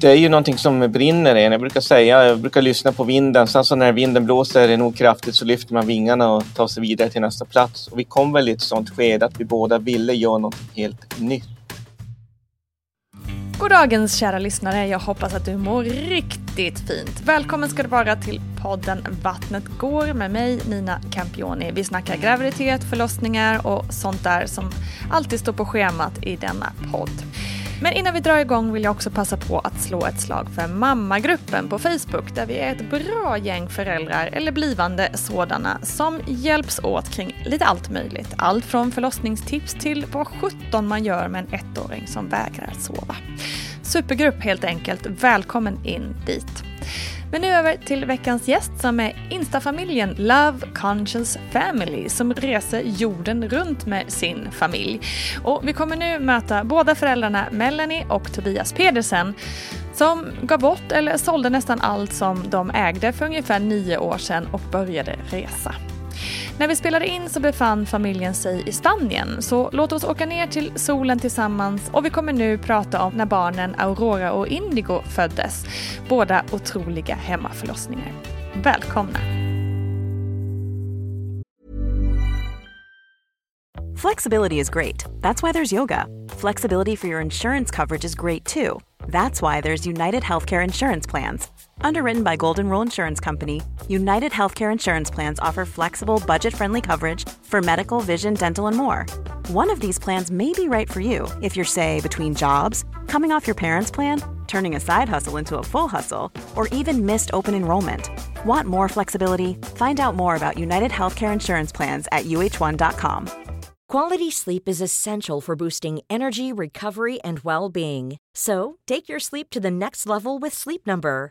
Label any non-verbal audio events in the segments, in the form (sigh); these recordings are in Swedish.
Det är ju någonting som brinner i en. Jag brukar säga, jag brukar lyssna på vinden. Sen så när vinden blåser nog kraftigt så lyfter man vingarna och tar sig vidare till nästa plats. Och vi kom väl i ett sånt skede att vi båda ville göra något helt nytt. God dagens kära lyssnare. Jag hoppas att du mår riktigt fint. Välkommen ska du vara till podden Vattnet går med mig Nina Campioni. Vi snackar graviditet, förlossningar och sånt där som alltid står på schemat i denna podd. Men innan vi drar igång vill jag också passa på att slå ett slag för mammagruppen på Facebook där vi är ett bra gäng föräldrar eller blivande sådana som hjälps åt kring lite allt möjligt. Allt från förlossningstips till vad 17 man gör med en ettåring som vägrar sova. Supergrupp helt enkelt. Välkommen in dit. Men nu över till veckans gäst som är Instafamiljen Love Conscious Family som reser jorden runt med sin familj. Och vi kommer nu möta båda föräldrarna Melanie och Tobias Pedersen som gav bort eller sålde nästan allt som de ägde för ungefär nio år sedan och började resa. När vi spelade in så befann familjen sig i Spanien, så låt oss åka ner till solen tillsammans och vi kommer nu prata om när barnen Aurora och Indigo föddes. Båda otroliga hemmaförlossningar. Välkomna! Flexibility is great. That's why there's yoga. Flexibility for your insurance coverage is great too. That's why there's United Healthcare Insurance Plans. Underwritten by Golden Rule Insurance Company, United Healthcare Insurance Plans offer flexible, budget friendly coverage for medical, vision, dental, and more. One of these plans may be right for you if you're, say, between jobs, coming off your parents' plan, turning a side hustle into a full hustle, or even missed open enrollment. Want more flexibility? Find out more about United Healthcare Insurance Plans at uh1.com. Quality sleep is essential for boosting energy, recovery, and well being. So take your sleep to the next level with Sleep Number.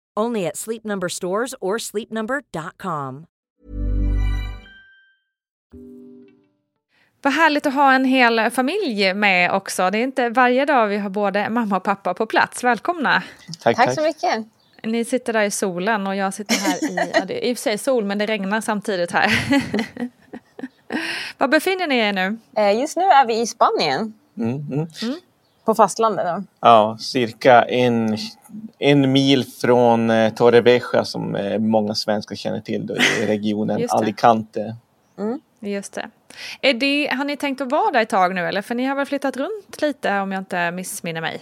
Only at Sleep Number stores or sleepnumber.com. Vad härligt att ha en hel familj med också. Det är inte varje dag vi har både mamma och pappa på plats. Välkomna! Tack, tack. så mycket! Ni sitter där i solen och jag sitter här i, ja, det är i och för sig sol men det regnar samtidigt här. (laughs) Var befinner ni er nu? Eh, just nu är vi i Spanien. Mm, mm. Mm. På fastlandet. Då. Ja, cirka en, en mil från eh, Torrevieja som eh, många svenskar känner till då, i (laughs) regionen Alicante. Mm. Just det. Är det. Har ni tänkt att vara där ett tag nu eller? För ni har väl flyttat runt lite om jag inte missminner mig?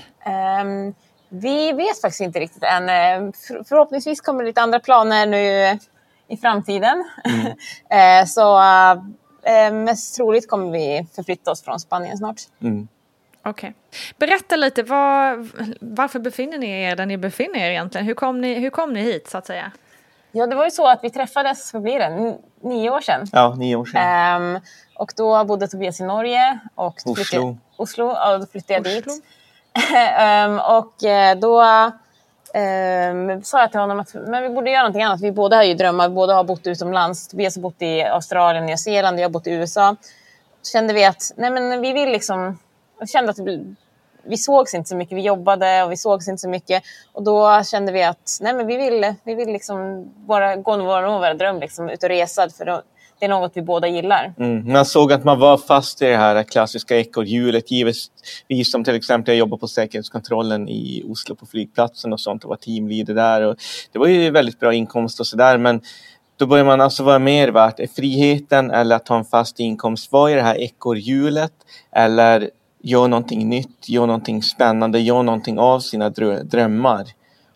Um, vi vet faktiskt inte riktigt än. För, förhoppningsvis kommer det lite andra planer nu i framtiden. Mm. (laughs) så eh, mest troligt kommer vi förflytta oss från Spanien snart. Mm. Okej. Okay. Berätta lite, var, varför befinner ni er där ni befinner er egentligen? Hur kom ni, hur kom ni hit så att säga? Ja, det var ju så att vi träffades, vad blir det, nio år sedan? Ja, nio år sedan. Um, och då bodde Tobias i Norge och Oslo. Flyttade, Oslo, och då flyttade jag dit. um, (laughs) och eh, då um, sa jag till honom att men vi borde göra någonting annat. Vi båda har ju drömmar, vi båda har bott utomlands. Tobias har bott i Australien, Nya Zeeland och jag har bott i USA. Så kände vi att nej men vi vill liksom... Jag kände att vi, vi sågs inte så mycket. Vi jobbade och vi sågs inte så mycket. Och då kände vi att nej men vi vill, vi vill liksom bara gå vår, vår dröm, liksom, ut och resa. För då, det är något vi båda gillar. Mm. Man såg att man var fast i det här klassiska ekorrhjulet. Givetvis som till exempel jag jobbar på säkerhetskontrollen i Oslo på flygplatsen och sånt och var teamleader där. Och det var ju väldigt bra inkomst och sådär men då börjar man alltså vara mer värt. Är friheten eller att ha en fast inkomst? Vad är det här ekorrhjulet? Eller gör någonting nytt, gör någonting spännande, gör någonting av sina drömmar.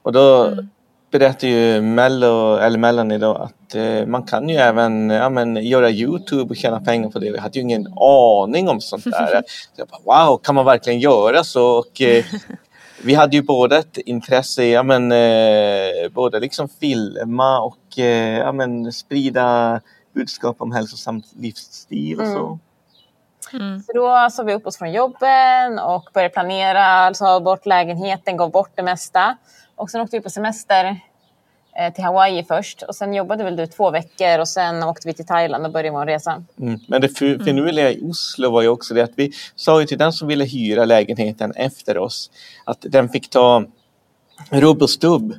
Och då, mm berättar ju Mello, eller Melanie då att eh, man kan ju även ja, men, göra Youtube och tjäna pengar på det. Jag hade ju ingen aning om sånt där. (laughs) Så jag bara, wow, kan man verkligen göra så? Och, eh, (laughs) vi hade ju båda ett intresse, ja, men, eh, både liksom filma och eh, ja, men, sprida budskap om hälsosam livsstil och så. Mm. Så då sa vi upp oss från jobben och började planera, alltså bort lägenheten, gav bort det mesta. Och sen åkte vi på semester eh, till Hawaii först och sen jobbade väl du två veckor och sen åkte vi till Thailand och började vår resa. Mm. Men det finurliga i Oslo var ju också det att vi sa ju till den som ville hyra lägenheten efter oss att den fick ta rubb och stubb.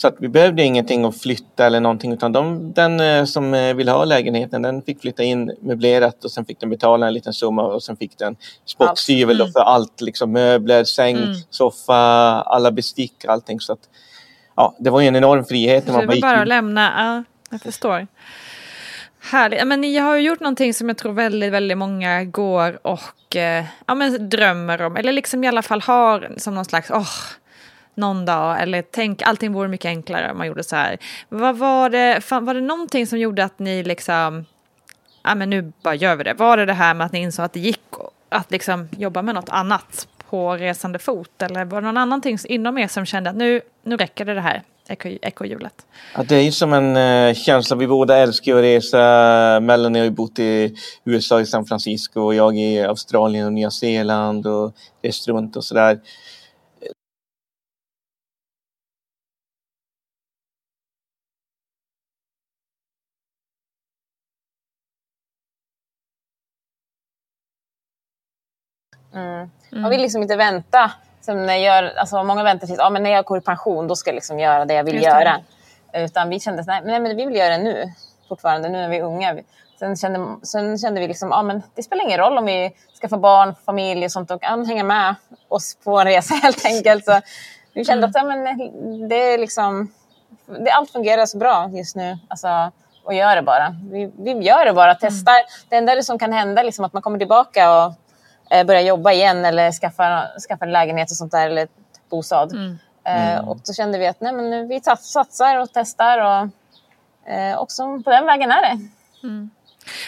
Så att vi behövde ingenting att flytta eller någonting utan de, den eh, som eh, ville ha lägenheten den fick flytta in möblerat och sen fick den betala en liten summa och sen fick den spottstyvel mm. för allt, liksom möbler, säng, mm. soffa, alla bestick, allting. Så att, ja, det var ju en enorm frihet. När man det var bara att lämna, ja, jag förstår. Härligt. Men ni har ju gjort någonting som jag tror väldigt, väldigt många går och eh, ja, men drömmer om. Eller liksom i alla fall har som någon slags, åh, oh, någon dag. Eller tänk, allting vore mycket enklare om man gjorde så här. Vad var det, var det någonting som gjorde att ni liksom, ja men nu bara gör vi det. Var det det här med att ni insåg att det gick att liksom jobba med något annat på resande fot? Eller var det någon annan ting inom er som kände att nu, nu räcker det det här? ekorrhjulet? Ja, det är ju som en eh, känsla. Vi båda älskar att resa. Melanie har ju bott i USA, i San Francisco och jag i Australien och Nya Zeeland och rest runt och sådär. Mm. Man vill liksom inte vänta. Som när jag gör, alltså många väntar tills ah, men när jag går i pension, då ska jag liksom göra det jag vill göra. Utan vi kände att nej, men vi vill göra det nu, fortfarande, nu när vi är unga. Sen kände, sen kände vi liksom, ah, men det spelar ingen roll om vi ska få barn, familj och sånt och kan hänga med oss på en resa (laughs) helt enkelt. Så vi kände mm. att ja, men det är liksom, det, allt fungerar så bra just nu. Alltså, och gör det bara. Vi, vi gör det bara, testar. Mm. Det enda som kan hända är liksom att man kommer tillbaka och börja jobba igen eller skaffa, skaffa en lägenhet och sånt där eller bostad. Mm. Eh, mm. och då kände vi att nej, men vi satsar och testar och eh, också på den vägen är det. Mm.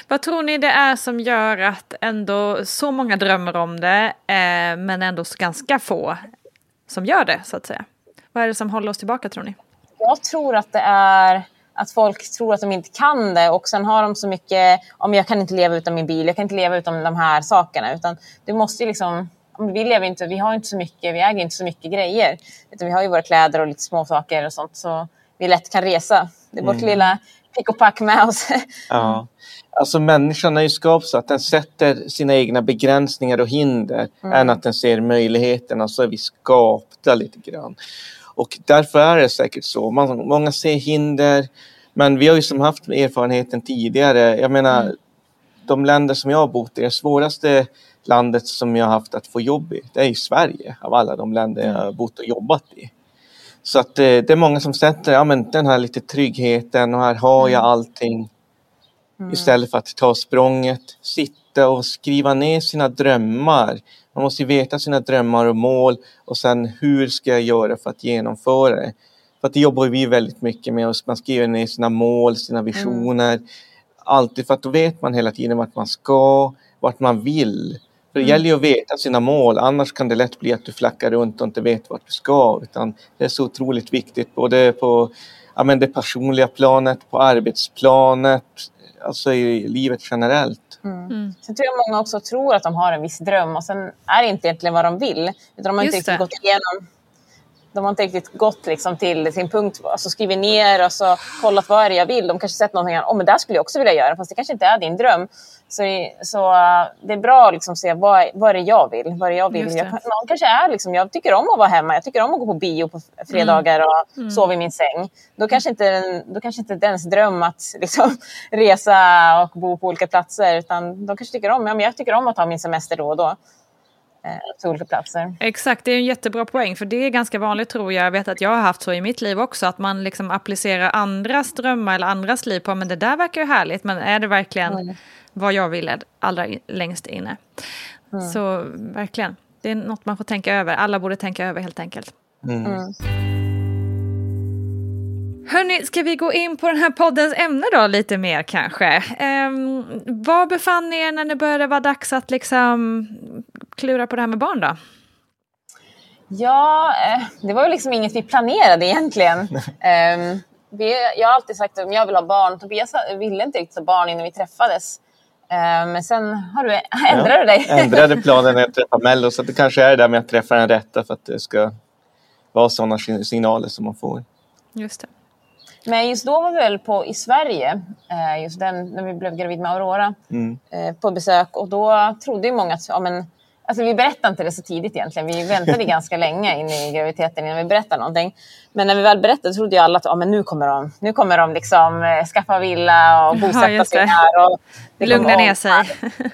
Vad tror ni det är som gör att ändå så många drömmer om det eh, men ändå ganska få som gör det så att säga? Vad är det som håller oss tillbaka tror ni? Jag tror att det är att folk tror att de inte kan det och sen har de så mycket, om jag kan inte leva utan min bil, jag kan inte leva utan de här sakerna. Utan du måste liksom, vi lever inte, vi har inte så mycket, vi äger inte så mycket grejer. Utan vi har ju våra kläder och lite små saker och sånt så vi lätt kan resa. Det är vårt mm. lilla pick och pack med oss. (laughs) Ja. Alltså människan är ju skapad så att den sätter sina egna begränsningar och hinder mm. än att den ser möjligheterna. Så är vi skapta lite grann. Och därför är det säkert så. Man, många ser hinder, men vi har ju som haft erfarenheten tidigare. Jag menar, mm. de länder som jag har bott i, det svåraste landet som jag har haft att få jobb i, det är ju Sverige av alla de länder jag har bott och jobbat i. Så att eh, det är många som sätter ja, men den här lite tryggheten och här har jag mm. allting. Mm. Istället för att ta språnget, sitta och skriva ner sina drömmar. Man måste veta sina drömmar och mål och sen hur ska jag göra för att genomföra det. För att det jobbar vi väldigt mycket med. Man skriver ner sina mål, sina visioner. Mm. Alltid för att då vet man hela tiden vart man ska, vart man vill. För det mm. gäller ju att veta sina mål, annars kan det lätt bli att du flackar runt och inte vet vart du ska. Utan det är så otroligt viktigt både på ja, men det personliga planet, på arbetsplanet, alltså i livet generellt. Mm. Mm. Sen tror jag många också tror att de har en viss dröm och sen är det inte egentligen vad de vill. Utan de har Just inte riktigt det. gått igenom de har inte riktigt gått liksom till sin punkt, alltså skrivit ner och så kollat vad är det jag vill. De kanske sett någonting, oh, men det skulle jag också vilja göra, fast det kanske inte är din dröm. Så, så uh, det är bra att liksom se vad, vad är det jag vill. Vad är jag vill. Jag, någon kanske är liksom, jag tycker om att vara hemma, jag tycker om att gå på bio på fredagar mm. och mm. sova i min säng. Då kanske inte, då kanske inte dens dröm att (laughs) liksom, resa och bo på olika platser, utan de kanske tycker om, ja, men jag tycker om att ta min semester då och då eh, till olika platser. Exakt, det är en jättebra poäng. För det är ganska vanligt tror jag. Jag vet att jag har haft så i mitt liv också. Att man liksom applicerar andras drömmar eller andras liv på. Men det där verkar ju härligt. Men är det verkligen mm. Vad jag vill allra längst inne? Mm. Så verkligen. Det är något man får tänka över. Alla borde tänka över helt enkelt. Mm. mm. Hörni, ska vi gå in på den här poddens ämne då lite mer kanske? Um, var befann ni er när det började vara dags att liksom klura på det här med barn då? Ja, eh, det var ju liksom inget vi planerade egentligen. (laughs) um, vi, jag har alltid sagt att jag vill ha barn. Tobias ville inte riktigt ha barn innan vi träffades. Um, men sen har du, (laughs) ändrade du dig. Jag ändrade (laughs) planen när jag träffade Mello, så det kanske är det där med att träffa den rätta för att det ska vara sådana signaler som man får. Just det. Men just då var vi väl på, i Sverige, eh, just den, när vi blev gravid med Aurora, mm. Eh, på besök. Och då trodde ju många att ja, men, Alltså vi berättade inte det så tidigt egentligen. Vi väntade (laughs) ganska länge in i graviditeten innan vi berättade någonting. Men när vi väl berättade trodde ju alla att ja, men nu kommer de, nu kommer de liksom, eh, skaffa villa och bosätta ja, sig här. Och Lugna ner sig.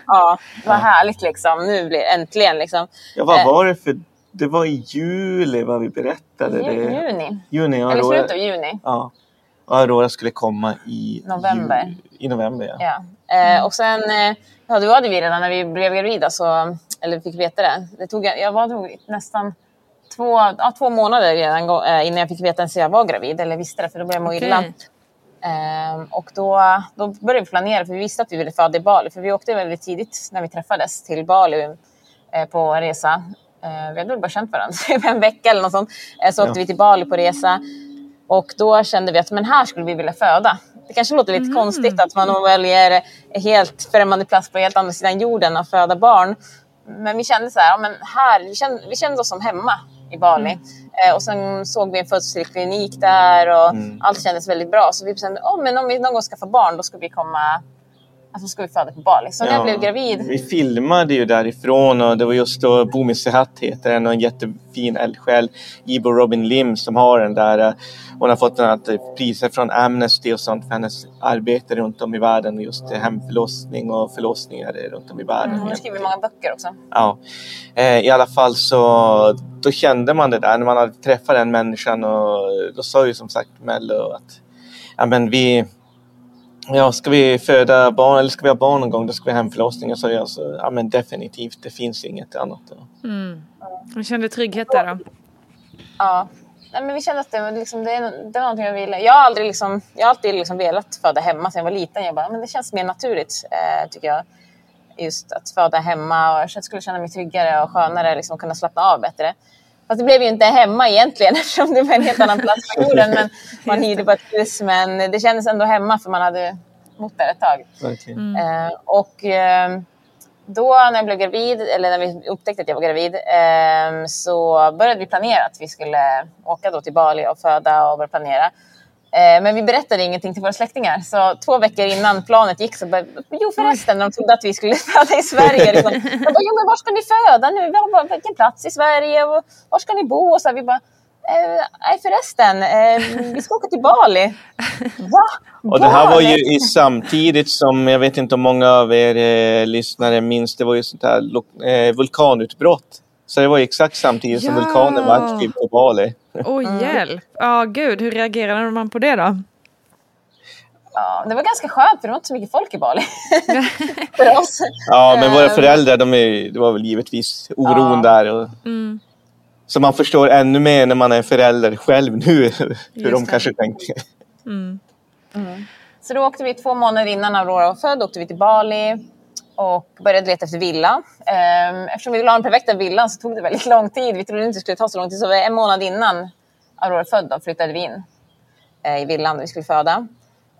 Ja, det var härligt liksom. Nu blir äntligen liksom. Ja, vad var det för det var i juli vad vi berättade. Ju, det. Juni. juni Eller slutet av juni. Ja. Och Aurora skulle komma i november. Jul, I november, ja. ja. Eh, och sen, eh, ja, då hade vi redan när vi blev gravida, så, eller fick veta det. det tog, jag var nog nästan två, ja, två månader redan eh, innan jag fick veta att jag var gravid, eller visste det, för då började jag må okay. illa. Um, och då, då började vi planera, för vi visste att vi ville föda i Bali. För vi åkte väldigt tidigt när vi träffades till Bali eh, på resa. Uh, vi hade väl bara känt varandra (laughs) en vecka eller något sånt. Uh, så åkte vi till Bali på resa. Och då kände vi att men här skulle vi vilja föda. Det kanske låter lite mm. konstigt att man väljer helt främmande plats på helt andra sidan jorden att föda barn. Men vi kände så här, ja, men här vi, kände, vi kände oss som hemma i Bali. Mm. Eh, och sen såg vi en födselklinik där och mm. allt kändes väldigt bra. Så vi bestämde, oh, men om vi någon gång ska få barn, då ska vi komma alltså ska vi föda på Bali. Så när jag blev gravid. Vi filmade ju därifrån och det var just då Bumi Sehat heter den och en jättefin eldsjäl, Ibo Robin Lim som har den där. Hon har fått något priser från Amnesty och sånt för hennes arbete runt om i världen just hemförlossning och förlossningar runt om i världen. Mm, hon har skrivit många böcker också. Ja, eh, i alla fall så då kände man det där när man hade träffat den människan och då sa ju som sagt Mello att ja, men vi Ja, ska vi föda barn eller ska vi ha barn någon gång, då ska vi ha hemförlossning. Och så jag så, ja men definitivt, det finns inget annat. Mm. Du kände trygghet där då? Ja. Nej, men vi kände att det, liksom, det, det var någonting jag ville. Jag har aldrig liksom, jag har alltid liksom velat föda hemma sedan jag var liten. Jag bara, men det känns mer naturligt, eh, tycker jag. Just att föda hemma och jag skulle känna mig tryggare och skönare, liksom kunna slappna av bättre. Fast det blev ju inte hemma egentligen (laughs) eftersom det var en helt annan plats på jorden. Men (laughs) man hyrde på ett hus. Men det kändes ändå hemma för man hade bott där ett tag. Mm. Eh, och eh, då när jag blev gravid, eller när vi upptäckte att jag var gravid, eh, så började vi planera att vi skulle åka då till Bali och föda och börja planera. Eh, men vi berättade ingenting till våra släktingar. Så två veckor innan planet gick så började, jo förresten, de trodde att vi skulle (laughs) föda i Sverige. Liksom. De bara, jo men var ska ni föda nu? Bara, vilken plats i Sverige? Och var ska ni bo? Och så vi bara, eh, nej förresten, eh, vi ska åka till Bali. (laughs) Va? Och det här var ju i samtidigt som, jag vet inte om många av er eh, lyssnare minns, det var ju sånt här eh, vulkanutbrott. Så det var exakt samtidigt ja. som vulkanen var aktiv på Bali. Åh oh, (laughs) hjälp! Ja oh, gud, hur reagerade man på det då? Ja, det var ganska skönt för det var inte så mycket folk i Bali. (laughs) för oss. Ja, men våra ehm. föräldrar, de är, det var väl givetvis oron ja. där. Och, mm. Så man förstår ännu mer när man är förälder själv nu hur Just de det. kanske tänker. Mm. Mm. Så då åkte vi två månader innan Aurora var född, åkte vi till Bali och började leta efter villa. Ehm, eftersom vi ville ha den perfekta villan så tog det väldigt lång tid. Vi trodde inte det skulle ta så lång tid. Så en månad innan Aurora född då, flyttade vi in eh, i villan där vi skulle föda.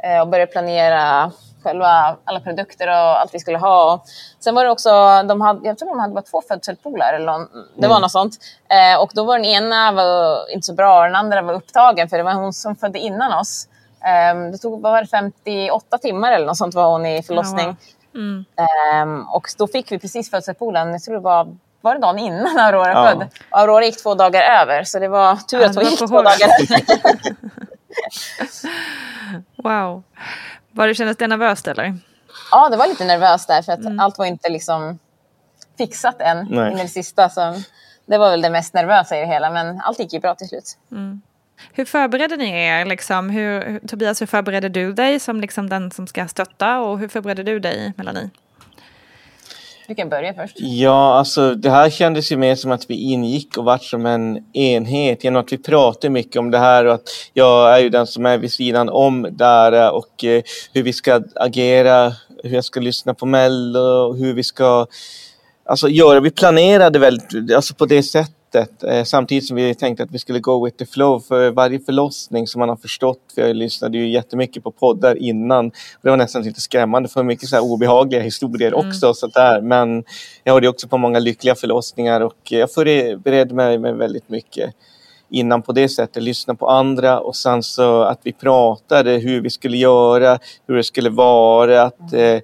Eh, och började planera själva alla produkter och allt vi skulle ha. Sen var det också, de hade, jag tror de hade bara två födselpooler, eller någon, det var mm. något sånt. Eh, och då var den ena var inte så bra och den andra var upptagen för det var hon som födde innan oss. Eh, det tog, vad var det, 58 timmar eller något sånt var hon i förlossning. Mm. Um, och då fick vi precis födselspoolen, jag tror det var, var det dagen innan Aurora ja. född. Aurora gick två dagar över, så det var tur att hon gick två dagar (laughs) Wow. Var det, kändes det nervöst eller? Ja, det var lite nervöst där för att mm. allt var inte liksom fixat än Nej. in i det sista. Så det var väl det mest nervösa i det hela, men allt gick ju bra till slut. Mm. Hur förberedde ni er? Liksom? Hur, Tobias, hur förberedde du dig som liksom den som ska stötta och hur förberedde du dig, Melanie? Du kan börja först. Ja, alltså det här kändes ju mer som att vi ingick och vart som en enhet genom att vi pratade mycket om det här och att jag är ju den som är vid sidan om där och eh, hur vi ska agera, hur jag ska lyssna på Mello, hur vi ska alltså, göra. Vi planerade väldigt, alltså på det sättet Eh, samtidigt som vi tänkte att vi skulle go with the flow för varje förlossning som man har förstått, för jag lyssnade ju jättemycket på poddar innan, det var nästan lite skrämmande för mycket så obehagliga historier mm. också. Så där. Men jag hörde också på många lyckliga förlossningar och jag förberedde mig med väldigt mycket innan på det sättet, lyssna på andra och sen så att vi pratade hur vi skulle göra, hur det skulle vara, att eh,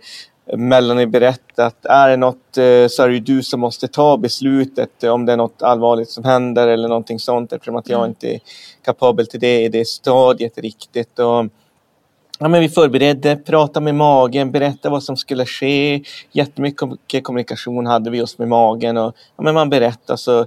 Melanie berättat, är det något eh, så är det du som måste ta beslutet om det är något allvarligt som händer eller någonting sånt eftersom att jag mm. inte är kapabel till det i det stadiet riktigt. Och, ja, men vi förberedde, pratade med magen, berättade vad som skulle ske. Jättemycket kommunikation hade vi just med magen och ja, men man berättade så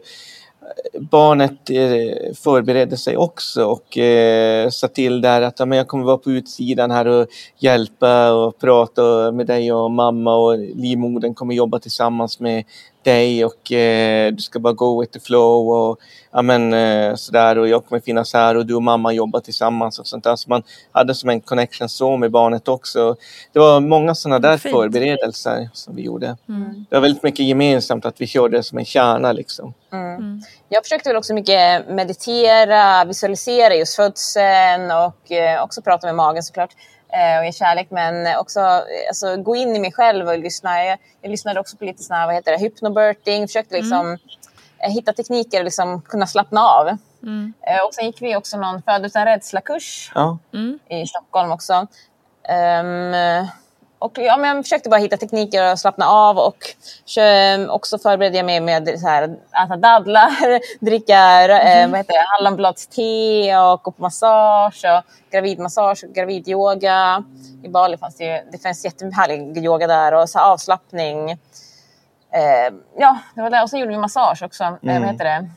barnet eh, förberedde sig också och eh, sa till där att ja, men jag kommer vara på utsidan här och hjälpa och prata med dig och mamma och livmodern kommer jobba tillsammans med dig och eh, du ska bara go with the flow och ja, men, eh, sådär och jag kommer finnas här och du och mamma jobbar tillsammans och sånt där. Så man hade som en connection så med barnet också. Det var många sådana där Fint. förberedelser som vi gjorde. Mm. Det var väldigt mycket gemensamt att vi körde som en kärna liksom. Mm. Mm. Jag försökte väl också mycket meditera, visualisera just födseln och eh, också prata med magen såklart. Eh, och ge kärlek men också alltså, gå in i mig själv och lyssna. Jag, jag lyssnade också på lite såna vad heter det, hypnobirthing, försökte liksom mm. hitta tekniker och liksom kunna slappna av. Mm. Eh, och sen gick vi också någon född utan rädsla-kurs ja. Mm. i Stockholm också. Um, och ja, men jag försökte bara hitta tekniker att slappna av och också förberedde jag mig med så här, äta dadlar, (laughs) dricka mm. heter det, hallonbladste och gå på massage och gravidmassage och gravidyoga. I Bali fanns det det fanns jättehärlig yoga där och så avslappning. Eh, ja, det var det. Och så gjorde vi massage också. Mm. Eh, vad mm. heter det?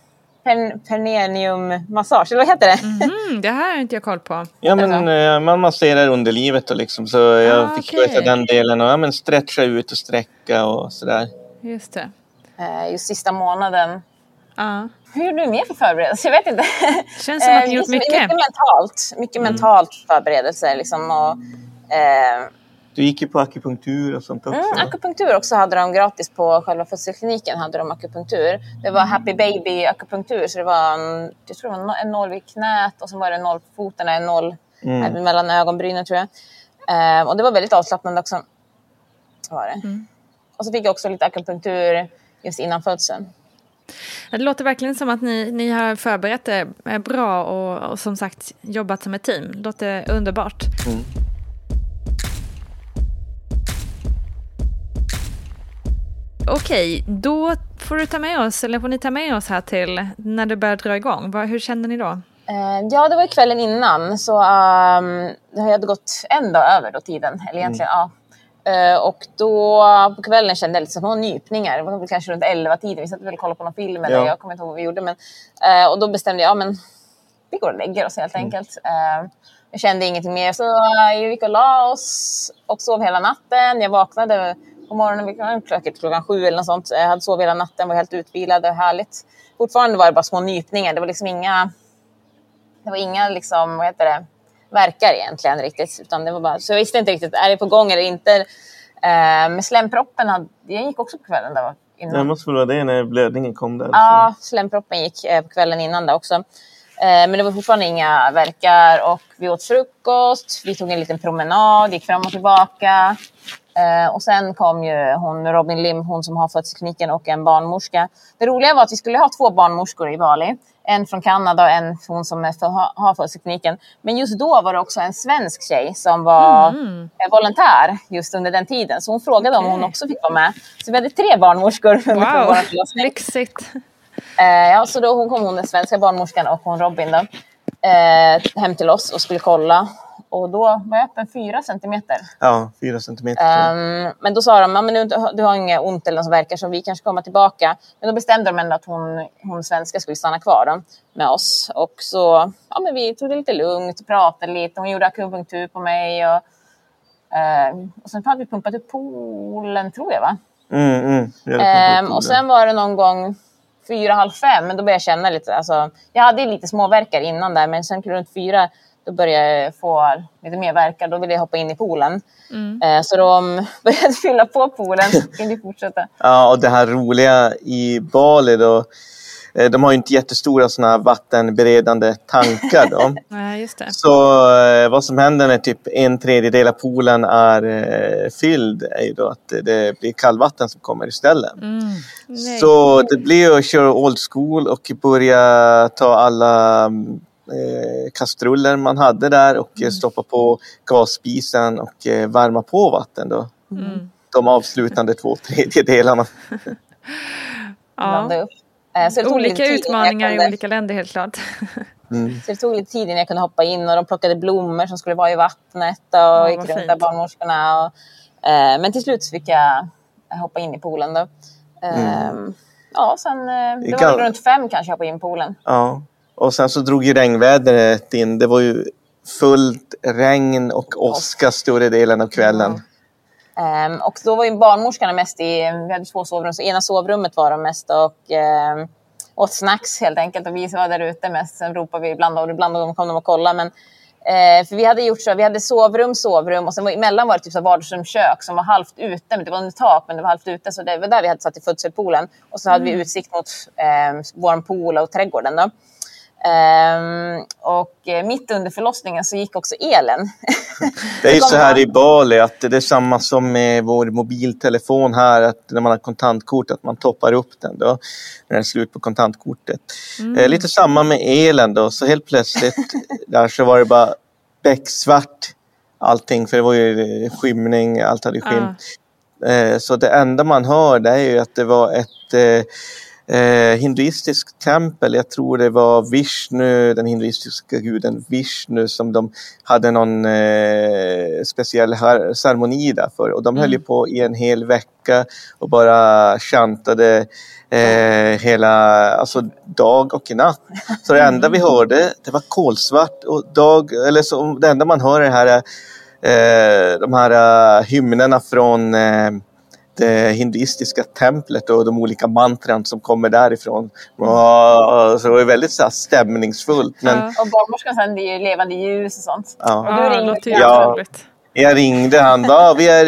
Pen, perineummassage, eller vad heter det? Mm, det här har inte jag koll på. Ja, men eh, man masserar underlivet och liksom, så jag ah, fick okay. den delen och ja, men stretcha ut och sträcka och sådär. Just det. Eh, just sista månaden. Ah. Hur gjorde du mer för förberedelse? Jag vet inte. (laughs) Känns som att du gjort mycket. Mycket mentalt, mycket mm. mentalt förberedelse liksom. Och, eh, du gick ju på akupunktur och sånt också. Mm, akupunktur också hade de gratis på själva födelsekliniken. Hade de akupunktur. Det var Happy Baby akupunktur. Så det var en, jag tror det var en nål vid knät och så var det en nål på foten, en nål mm. mellan ögonbrynen tror jag. Eh, och det var väldigt avslappnande också. Var det. Mm. Och så fick jag också lite akupunktur just innan födseln. Det låter verkligen som att ni, ni har förberett det bra och, och som sagt jobbat som ett team. Det låter underbart. Mm. Okej, då får du ta med oss, eller får ni ta med oss här till när det börjar dra igång. Hur kände ni då? Eh, ja, det var kvällen innan, så um, det hade gått en dag över då tiden, eller egentligen mm. ja. Uh, och då på kvällen kände jag lite små nypningar. Det var kanske runt elva tiden. Vi satt väl och kollade på någon film eller ja. jag kommer inte ihåg vad vi gjorde. Men, uh, och då bestämde jag, ja men vi går och lägger oss helt mm. enkelt. Uh, jag kände ingenting mer så jag gick och la oss och sov hela natten. Jag vaknade på morgonen, säkert klockan sju eller något sånt. Jag hade sovit hela natten, var helt utvilad och härligt. Fortfarande var det bara små nypningar. Det var liksom inga, det var inga liksom, vad heter det, verkar egentligen riktigt. Utan det var bara, så jag visste inte riktigt, är det på gång eller inte? Eh, med slemproppen, hade, den gick också på kvällen. Där, innan. Det måste väl vara det när blödningen kom där? Ja, slemproppen gick eh, på kvällen innan där också. Eh, men det var fortfarande inga verkar och vi åt frukost, vi tog en liten promenad, gick fram och tillbaka. Eh, och sen kom ju hon, Robin Lim, hon som har födelsekliniken och en barnmorska. Det roliga var att vi skulle ha två barnmorskor i Bali. En från Kanada och en hon som för, har födelsekliniken. Men just då var det också en svensk tjej som var mm. volontär just under den tiden. Så hon frågade okay. om hon också fick vara med. Så vi hade tre barnmorskor under wow. vår förlossning. (laughs) Lyxigt. Eh, ja, så då hon kom hon, den svenska barnmorskan och hon Robin då, eh, hem till oss och skulle kolla och då var jag öppen fyra centimeter. Ja, fyra centimeter. Um, men då sa de, men du, du har inget ont eller något som verkar så vi kanske kommer tillbaka. Men då bestämde de ändå att hon, hon svenska skulle stanna kvar då, med oss. Och så ja, men vi tog det lite lugnt och pratade lite. Hon gjorde akupunktur på mig. Och, uh, och sen hade vi pumpat upp poolen, tror jag va? Mm, mm. Jag förstå och sen var det någon gång fyra, halv fem, men då började jag känna lite, alltså, jag hade lite småverkar innan där, men sen runt fyra, då började jag få lite mer verkar, då ville jag hoppa in i poolen. Eh, så de (laughs) började fylla på poolen, så kunde fortsätta. Ja, och det här roliga i Bali då, eh, de har ju inte jättestora såna vattenberedande tankar då. (laughs) Nej, just det. Så eh, vad som händer när typ en tredjedel av poolen är eh, fylld är ju då att det blir kallvatten som kommer istället. Nej. Så det blir ju att köra old school och börja ta alla eh, kastruller man hade där och eh, stoppa på gasspisen och eh, värma på vatten då. Mm. De avslutande två tredjedelarna. Ja. Eh, Olika utmaningar i kunde- olika länder helt klart. (laughs) Så det tog lite tid innan jag kunde hoppa in och de plockade blommor som skulle vara i vattnet och vad gick runt fint. där barnmorskorna. Och, eh, men till slut fick jag hoppa in i poolen då. Eh, Ja, sen eh, det var väl runt fem kanske jag hoppade in i poolen. Ja. Och sen så drog ju regnvädret in. Det var ju fullt regn och åska större delen av kvällen. Ehm, och då var ju barnmorskorna mest i, vi hade två sovrum, så ena sovrummet var de mest och ehm, åt snacks helt enkelt. Och vi var där ute mest, sen ropade vi ibland och ibland kom de och kollade. Men, eh, för vi hade gjort så, vi hade sovrum, sovrum och sen var, emellan var det typ så vardagsrum, kök som var halvt ute. Men det var under tak men det var halvt ute så det var där vi hade satt i födselpoolen. Och så hade vi utsikt mot eh, vår pool och trädgården då. Ehm, och eh, mitt under förlossningen så gick också elen. Det är ju (laughs) så här i Bali att det är samma som med vår mobiltelefon här att när man har kontantkort att man toppar upp den då när det är slut på kontantkortet. Eh, lite samma med elen då så helt plötsligt (laughs) där så var det bara becksvart allting för det var ju eh, skymning, allt hade skymt. Eh, Så det enda man hör det är ju att det var ett eh, eh, hinduistiskt tempel. Jag tror det var Vishnu, den hinduistiska guden Vishnu som de hade någon eh, speciell ceremoni där för. Och de höll ju på i en hel vecka och bara chantade eh, hela, alltså dag och natt. Så det enda vi hörde det var kolsvart och dag, eller så, det enda man hör är det här eh, de här eh, hymnerna från eh, det hinduistiska templet och de olika mantran som kommer därifrån. Och, så det var väldigt så här, stämningsfullt. Men Ja. och barnmorskan sände ju levande ljus och sånt. ja. Och du Ja, det ringde låter till- jätteroligt. jag ringde, han bara, vi är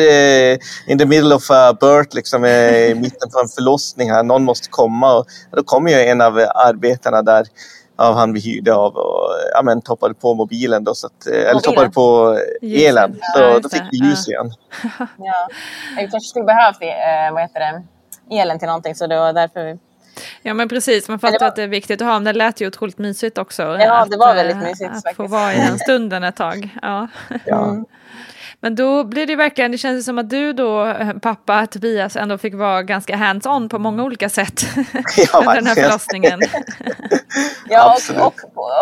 eh, in the middle of a birth, liksom eh, i mitten på en förlossning här, någon måste komma. Och, då kom ju en av arbetarna där, av han vi hyrde av och ja, men, toppade på mobilen då, så att, eh, eller toppade på elen. Ja, Så just då fick vi ljus igen. (laughs) Ja. Jag kanske skulle behövt eh, vad heter det, elen till någonting så det var därför vi... Ja men precis, man det fattar var- att det är viktigt att ha, men det lät ju otroligt mysigt också. Ja, det var väldigt eh, mysigt Att få faktiskt. vara i den stunden ett tag. Ja. Ja. Men då blir det verkligen, det känns som att du då, eh, pappa Tobias, ändå fick vara ganska hands-on på många olika sätt (laughs) Ja, under den här förlossningen. (laughs) Ja, och, och,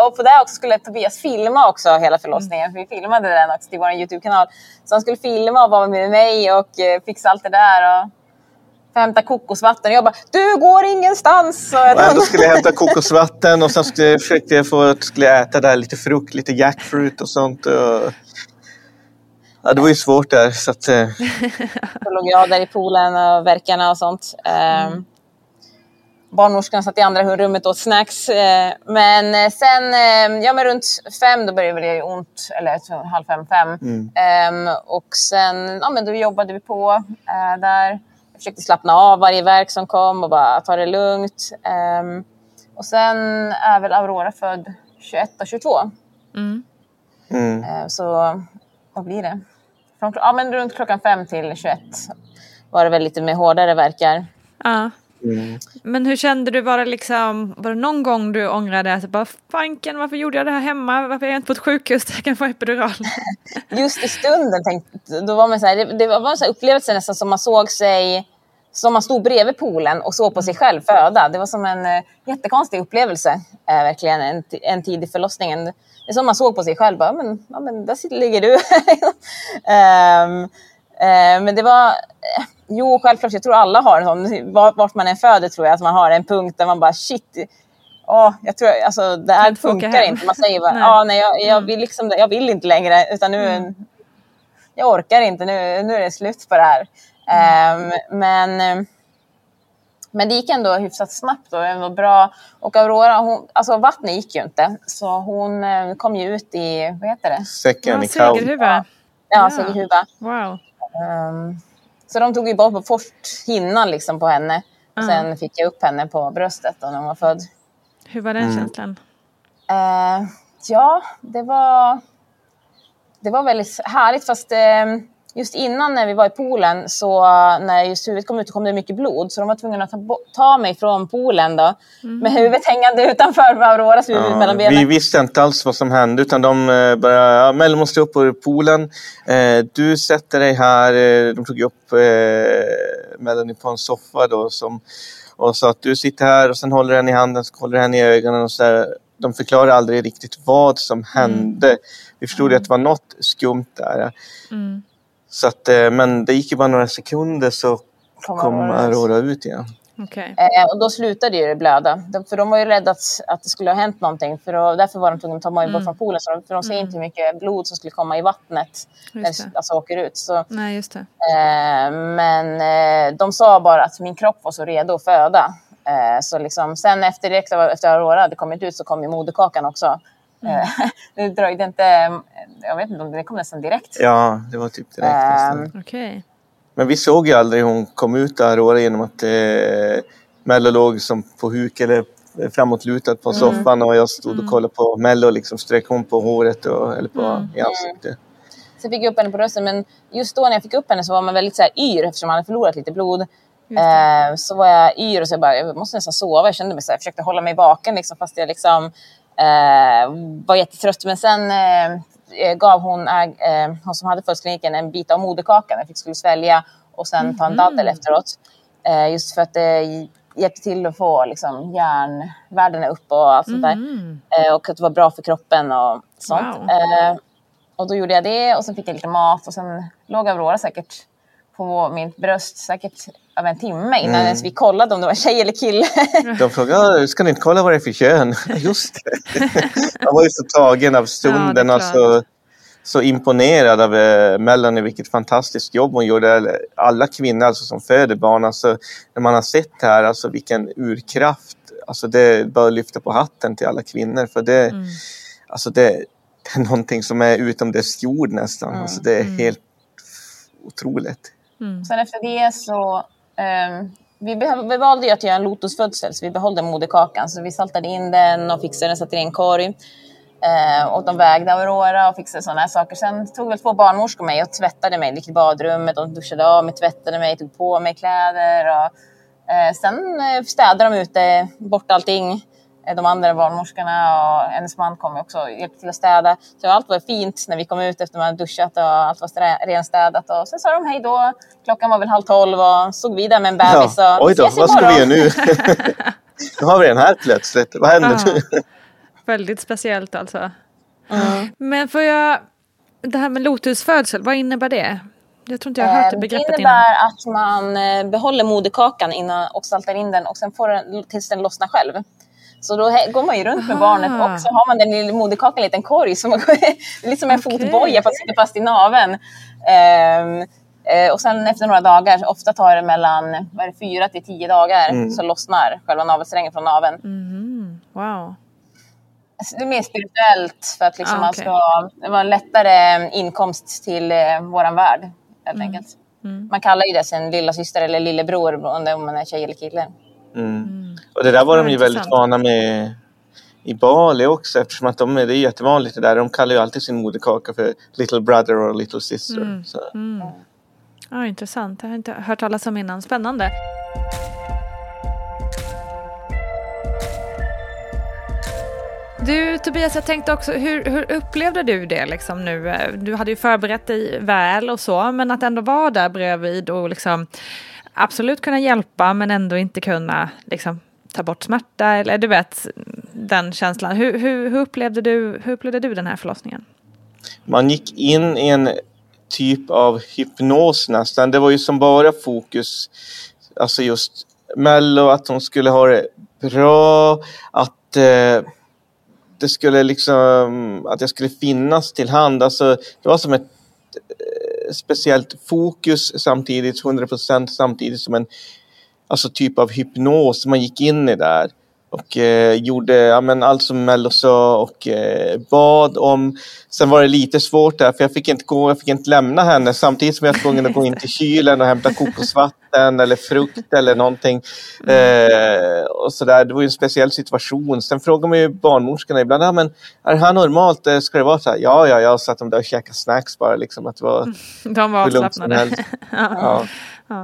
och på det också skulle Tobias filma också hela förlossningen. För vi filmade den också till vår YouTube-kanal. Så han skulle filma och vara med mig och eh, fixa allt det där. Och hämta kokosvatten. Och jag bara, du går ingenstans! Så jag Och ändå skulle jag hämta kokosvatten och sen skulle, försökte jag få skulle jag äta där lite frukt, lite jackfruit och sånt. Och... Ja, det var ju svårt där. Så att, eh, (laughs) Så låg jag där i poolen och verkarna och sånt. Um, barnmorskan satt i andra rummet och åt snacks. Eh, men eh, sen, eh, ja men runt fem då började det göra ont. Eller halv fem, fem. Ehm, och sen, ja men då jobbade vi på eh, där. Jag försökte slappna av varje verk som kom och bara ta det lugnt. Ehm, och sen är väl Aurora född 21 och 22. Mm. mm. Så vad blir det? Från, ja, men runt klockan fem till 21 var det väl lite mer hårdare verkar. Ja. Mm. Men hur kände du, var det liksom, var det någon gång du ångrade att bara fanken varför gjorde jag det här hemma, varför är jag inte på ett sjukhus där jag kan få epidural? Just i stunden tänkte, då var man så här, det, det var en så upplevelse nästan som man såg sig som man stod bredvid poolen och såg på sig själv föda. Det var som en eh, jättekonstig upplevelse, eh, verkligen, en, en tid i förlossningen. Det är som man såg på sig själv, bara, men, ja, men där ligger du. (laughs) Ehm, eh, men det var, jo självklart, jag tror alla har en sån, var- vart man än föder tror jag, att man har en punkt där man bara shit, Åh, jag tror, alltså, det här funkar inte. Man säger bara, Nej. ja, nej, jag, jag, vill liksom, jag vill inte längre, utan nu, jag orkar inte, nu, nu är det slut på det här. Mm. men men det gick ändå hyfsat snabbt och ändå bra. Och Aurora, hon, alltså vattnet gick ju inte. Så hon eh, kom ju ut i, vad heter det? Säcken i kaos. Segerhuva. Ja, ja. segerhuva. Wow. Um, så de tog ju bort först hinnan liksom på henne. Uh. Sen fick jag upp henne på bröstet då när hon var född. Hur var den mm. känslan? Uh, ja, det var, det var väldigt härligt fast uh, just innan när vi var i poolen så när just huvudet kom ut så kom det mycket blod så de var tvungna att ta, ta mig från poolen då mm. med huvudet hängande utanför (laughs) Auroras huvud ja, mellan benen. Vi visste inte alls vad som hände utan de eh, började, ja, Melle måste upp på poolen. Eh, du sätter dig här, eh, de tog upp eh, Melanie på en soffa då som, och sa att du sitter här och sen håller den i handen, så håller den i ögonen och så där. De förklarade aldrig riktigt vad som hände. Mm. Vi förstod mm. att det var något skumt där. Mm. Så att, eh, men det gick ju bara några sekunder så kom Aurora ut igen. Okay. Eh, och då slutade det blöda. För de var ju rädda att, att det skulle ha hänt någonting. För då, därför var de tvungna att ta mig bort mm. från poolen. Så de, för de ser mm. inte hur mycket blod som skulle komma i vattnet när det alltså, åker ut. Så, Nej, just det. Eh, men eh, de sa bara att min kropp var så redo att föda. Eh, så liksom, sen efter, direkt efter Aurora hade kommit ut så kom ju moderkakan också. Mm. (laughs) det dröjde inte, jag vet inte om det kom nästan direkt. Ja, det var typ direkt. Um, okay. Men vi såg ju aldrig hon kom ut där genom att eh, Mello låg som på huk eller framåtlutad på mm. soffan och jag stod och mm. kollade på Mello och liksom strök hon på håret och, eller på, mm. i ansiktet. Sen fick jag upp henne på rösten men just då när jag fick upp henne så var man väldigt så här yr eftersom man hade förlorat lite blod. Eh, så var jag yr och så jag bara, jag måste nästan sova. Jag kände mig så här, jag försökte hålla mig vaken liksom, fast jag liksom Eh, var jättetrött. Men sen eh, gav hon, eh, hon som hade födelsekliniken en bit av moderkakan. Jag fick skulle svälja och sen ta en mhm. daddel efteråt. just för att det hjälpte till att få liksom, järnvärdena upp och allt sånt där. Mm. och att det var bra för kroppen och sånt. Wow. och då gjorde jag det och sen fick jag lite mat och sen låg Aurora säkert på mitt bröst säkert av en timme innan mm. ens vi kollade om det var tjej eller kille. (laughs) De frågade, ska ni inte kolla vad det är för kön? (laughs) Just det. (laughs) Jag var ju så tagen av stunden. Ja, alltså, så imponerad av eh, Melanie, vilket fantastiskt jobb hon gjorde. Alla kvinnor alltså, som föder barn, alltså, när man har sett det här, alltså, vilken urkraft. Alltså, det bör lyfta på hatten till alla kvinnor. För det, mm. alltså, det, det är någonting som är utom dess jord nästan. Mm. Alltså, det är mm. helt otroligt. Mm. Sen efter det så um, vi, vi valde ju att göra en lotusfödsel så vi behållde moderkakan. Så vi saltade in den och fixade den, satte i en korg. Eh, uh, och de vägde Aurora och fixade sådana här saker. Sen tog väl två barnmorskor mig och tvättade mig gick i badrummet. De duschade av mig, tvättade mig, tog på mig kläder. Och, uh, sen uh, städade de ute bort allting. Eh, de andra barnmorskorna och hennes man kom också och hjälpte till att städa. Så allt var fint när vi kom ut efter att man duschat och allt var renstädat. Och sen sa de hej då. Klockan var väl halv tolv och såg vi där med en bebis. Ja. Oj då, vad ska vi göra nu? (laughs) nu har vi den här plötsligt. Vad händer nu? Väldigt speciellt alltså. Mm. Men får jag, det här med lotusfödsel, vad innebär det? Jag tror inte jag har hört det eh, begreppet innan. Det innebär innan. att man eh, behåller moderkakan innan och saltar in den och sen får den tills den lossnar själv. Så då går man ju runt med Aha. barnet och så har man den lilla moderkakan i en liten korg som lite som en okay. fotboja fast sitter fast i naveln. Um, och sen efter några dagar, ofta tar det mellan vad är det, fyra till tio dagar, mm. så lossnar själva navelsträngen från naveln. Mm. Wow. Alltså, det är mer spirituellt för att liksom ah, okay. man ska, det var en lättare inkomst till eh, våran värld. Helt mm. enkelt. Mm. Man kallar ju det sin lilla syster eller lillebror om man är tjej eller kille. Mm. mm. Och det där var de ju väldigt vana med i Bali också eftersom att de, det är jättevanligt det där. De kallar ju alltid sin moderkaka för little brother och little sister. Mm. Mm. Ja, intressant. Det har jag inte hört talas om innan. Spännande. Du Tobias, jag tänkte också, hur, hur, upplevde du det liksom nu? Du hade ju förberett dig väl och så, men att ändå vara där bredvid och liksom absolut kunna hjälpa men ändå inte kunna liksom, ta bort smärta eller du vet den känslan. Hur, hur, hur, upplevde du, hur upplevde du den här förlossningen? Man gick in i en typ av hypnos nästan. Det var ju som bara fokus, alltså just Mello, att hon skulle ha det bra, att eh, det skulle liksom, att jag skulle finnas till hand. Alltså, det var som ett speciellt fokus samtidigt, 100 procent samtidigt som en alltså typ av hypnos. Man gick in i där och eh, gjorde ja, men allt som Mello sa och eh, bad om. Sen var det lite svårt där för jag fick inte gå, jag fick inte lämna henne samtidigt som jag var tvungen att gå in till kylen och hämta kokosvatten eller frukt eller någonting. Eh, och så där. Det var ju en speciell situation. Sen frågar man ju barnmorskorna ibland, ja, men är det här normalt? Eh, ska det vara så här? Ja, ja, jag satt de där och käkade snacks bara liksom. Att det var de var avslappnade. (laughs) ja.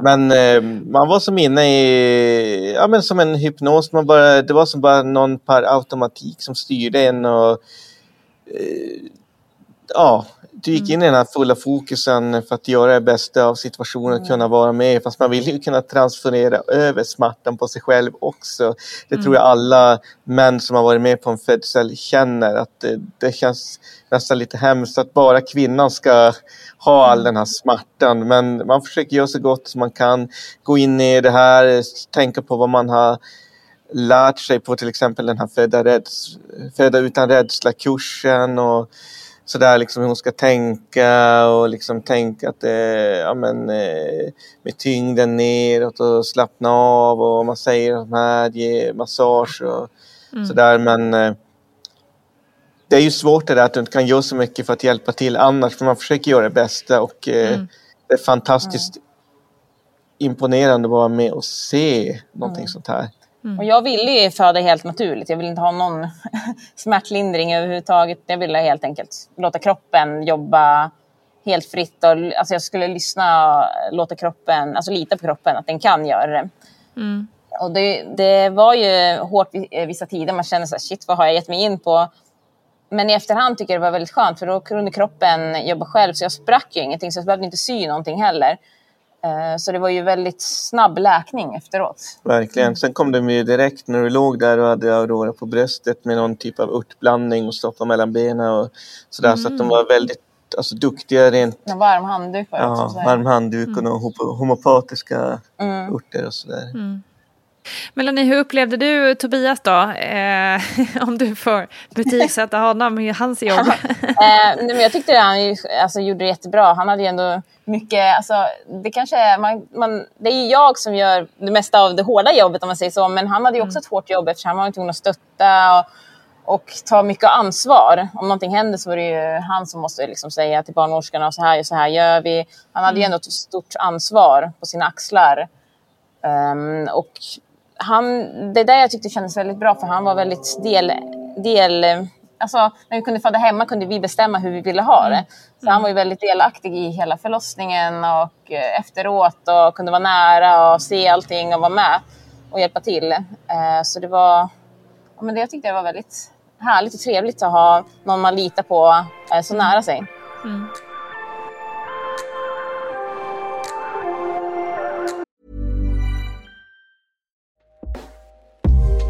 Men eh, man var som inne i, ja men som en hypnos. Man bara, det var som bara någon per automatik som styrde en och eh, ja, du gick in i den här fulla fokusen för att göra det bästa av situationen, och kunna vara med. Fast man vill ju kunna transferera över smärtan på sig själv också. Det tror jag alla män som har varit med på en födsel känner att det, det känns nästan lite hemskt att bara kvinnan ska ha all den här smärtan. Men man försöker göra så gott som man kan, gå in i det här, tänka på vad man har lärt sig på till exempel den här Föda, räds, föda utan rädsla-kursen och sådär liksom hur hon ska tänka och liksom tänka att det ja, men, eh, med tyngden neråt och slappna av och man säger att man ger massage och mm. sådär men eh, det är ju svårt det där att du inte kan göra så mycket för att hjälpa till annars för man försöker göra det bästa och eh, mm. det är fantastiskt mm. imponerande att vara med och se någonting mm. sånt här. Mm. Och jag ville ju föda helt naturligt. Jag ville inte ha någon (laughs) smärtlindring överhuvudtaget. Jag ville helt enkelt låta kroppen jobba helt fritt. Och, alltså jag skulle lyssna och låta kroppen, alltså lita på kroppen att den kan göra det. Mm. Och det, det, var ju hårt vissa tider. Man kände så här, shit vad har jag gett mig in på? Men i efterhand tycker jag det var väldigt skönt för då kunde kroppen jobba själv. Så jag sprack ju ingenting så jag behövde inte sy någonting heller. Eh, så det var ju väldigt snabb läkning efteråt. Verkligen. Sen kom de ju direkt när du låg där och hade Aurora på bröstet med någon typ av örtblandning och stoppa mellan benen och sådär. Mm. Så att de var väldigt alltså, duktiga rent... En varm handduk var det Ja, varm handduk och mm. homopatiska mm. örter och sådär. Mm. Melanie, hur upplevde du Tobias då? Eh, (laughs) om du får betygsätta honom i hans jobb. (laughs) eh, men jag tyckte han alltså, gjorde det jättebra. Han hade ju ändå mycket, alltså, det kanske är, man, man, det är jag som gör det mesta av det hårda jobbet om man säger så. Men han hade ju också mm. ett hårt jobb eftersom han var tvungen att stötta och, och ta mycket ansvar. Om någonting händer så var det ju han som måste liksom säga till barnmorskorna så här, så här gör vi. Han hade ju mm. ändå ett stort ansvar på sina axlar. Um, och han, det där jag tyckte kändes väldigt bra för han var väldigt del, del alltså, när vi kunde föda hemma kunde vi bestämma hur vi ville ha det. Så han var ju väldigt delaktig i hela förlossningen och eh, efteråt och kunde vara nära och se allting och vara med och hjälpa till. Eh, så det var, men det jag tyckte det var väldigt härligt och trevligt att ha någon man litar på eh, så nära sig. Mm.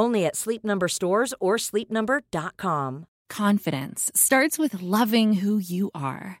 Only at Sleep Number stores or sleepnumber.com. Confidence starts with loving who you are.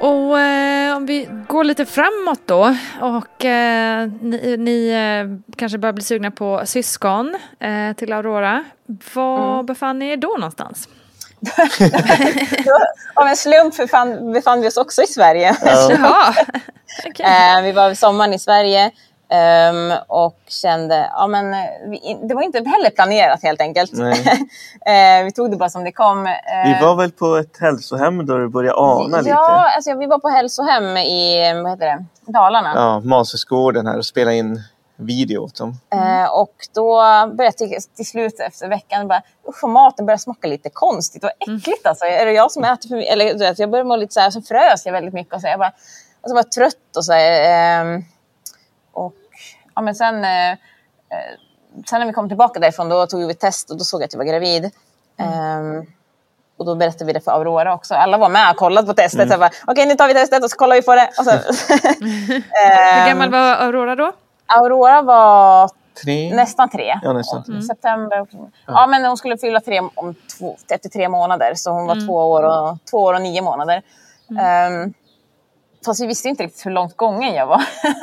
Och eh, om vi går lite framåt då och eh, ni, ni eh, kanske börjar bli sugna på syskon eh, till Aurora. Var Mm. befann ni er då någonstans? (laughs) Av en slump befann, befann vi oss också i Sverige. (laughs) Jaha, (laughs) okej. Eh, vi var sommaren i Sverige ehm, och kände, ja men eh, vi, det var inte heller planerat helt enkelt. (laughs) Eh, vi tog det bara som det kom. Eh, Vi var väl på ett hälsohem då du började ana lite? Ja, alltså, vi var på hälsohem i vad heter det, Dalarna. Ja, Masesgården här och spela in video åt dem. Eh, och då började jag till, till slut efter veckan bara, usch maten börjar smaka lite konstigt och äckligt alltså. Är det jag som äter för mycket? Eller jag började må lite så här, så frös jag väldigt mycket och så, jag bara, och så var jag trött och så här, ehm, Och ja, men sen, eh, eh, sen när vi kom tillbaka därifrån då tog vi ett test och då såg jag att jag var gravid. Ehm, och då berättade vi det för Aurora också. Alla var med och kollade på testet. Bara, Okej, nu tar vi testet och så kollar vi på det. Och så, (laughs) Hur gammal var Aurora då? Aurora var Tre? nästan tre. Ja, nästan tre. September. Ja. men hon skulle fylla tre om två, efter tre månader. Så hon var två, år och, två år och nio månader. Ehm, fast vi visste inte riktigt hur långt gången jag var.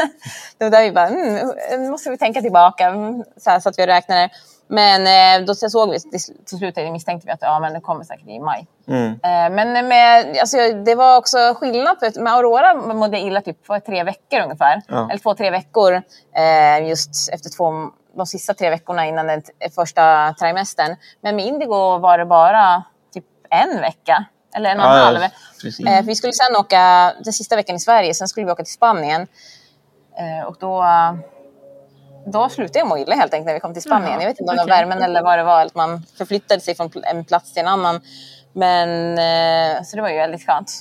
(laughs) var där vi bara, mm, nu måste vi tänka tillbaka. Mm, Så, här, så att vi räknade. Men eh, då såg vi till, slut misstänkte vi att ja, men det kommer säkert i maj. Mm. Eh, Men med, alltså, det var också skillnad. För, med Aurora mådde jag illa typ för tre veckor ungefär. Ja. Eller två, tre veckor. Eh, just efter två, de sista tre veckorna innan den första trimestern. Men med Indigo var det bara typ en vecka. Eller en och en Ja, halv. ja. Eh, för vi skulle sen åka den sista veckan i Sverige. Sen skulle vi åka till Spanien. Eh, och då, då slutade jag må illa helt enkelt när vi kom till Spanien. Jaha, jag vet inte om det var värmen eller vad det var. Att man förflyttade sig från en plats till en annan. Men, eh, så det var ju väldigt skönt.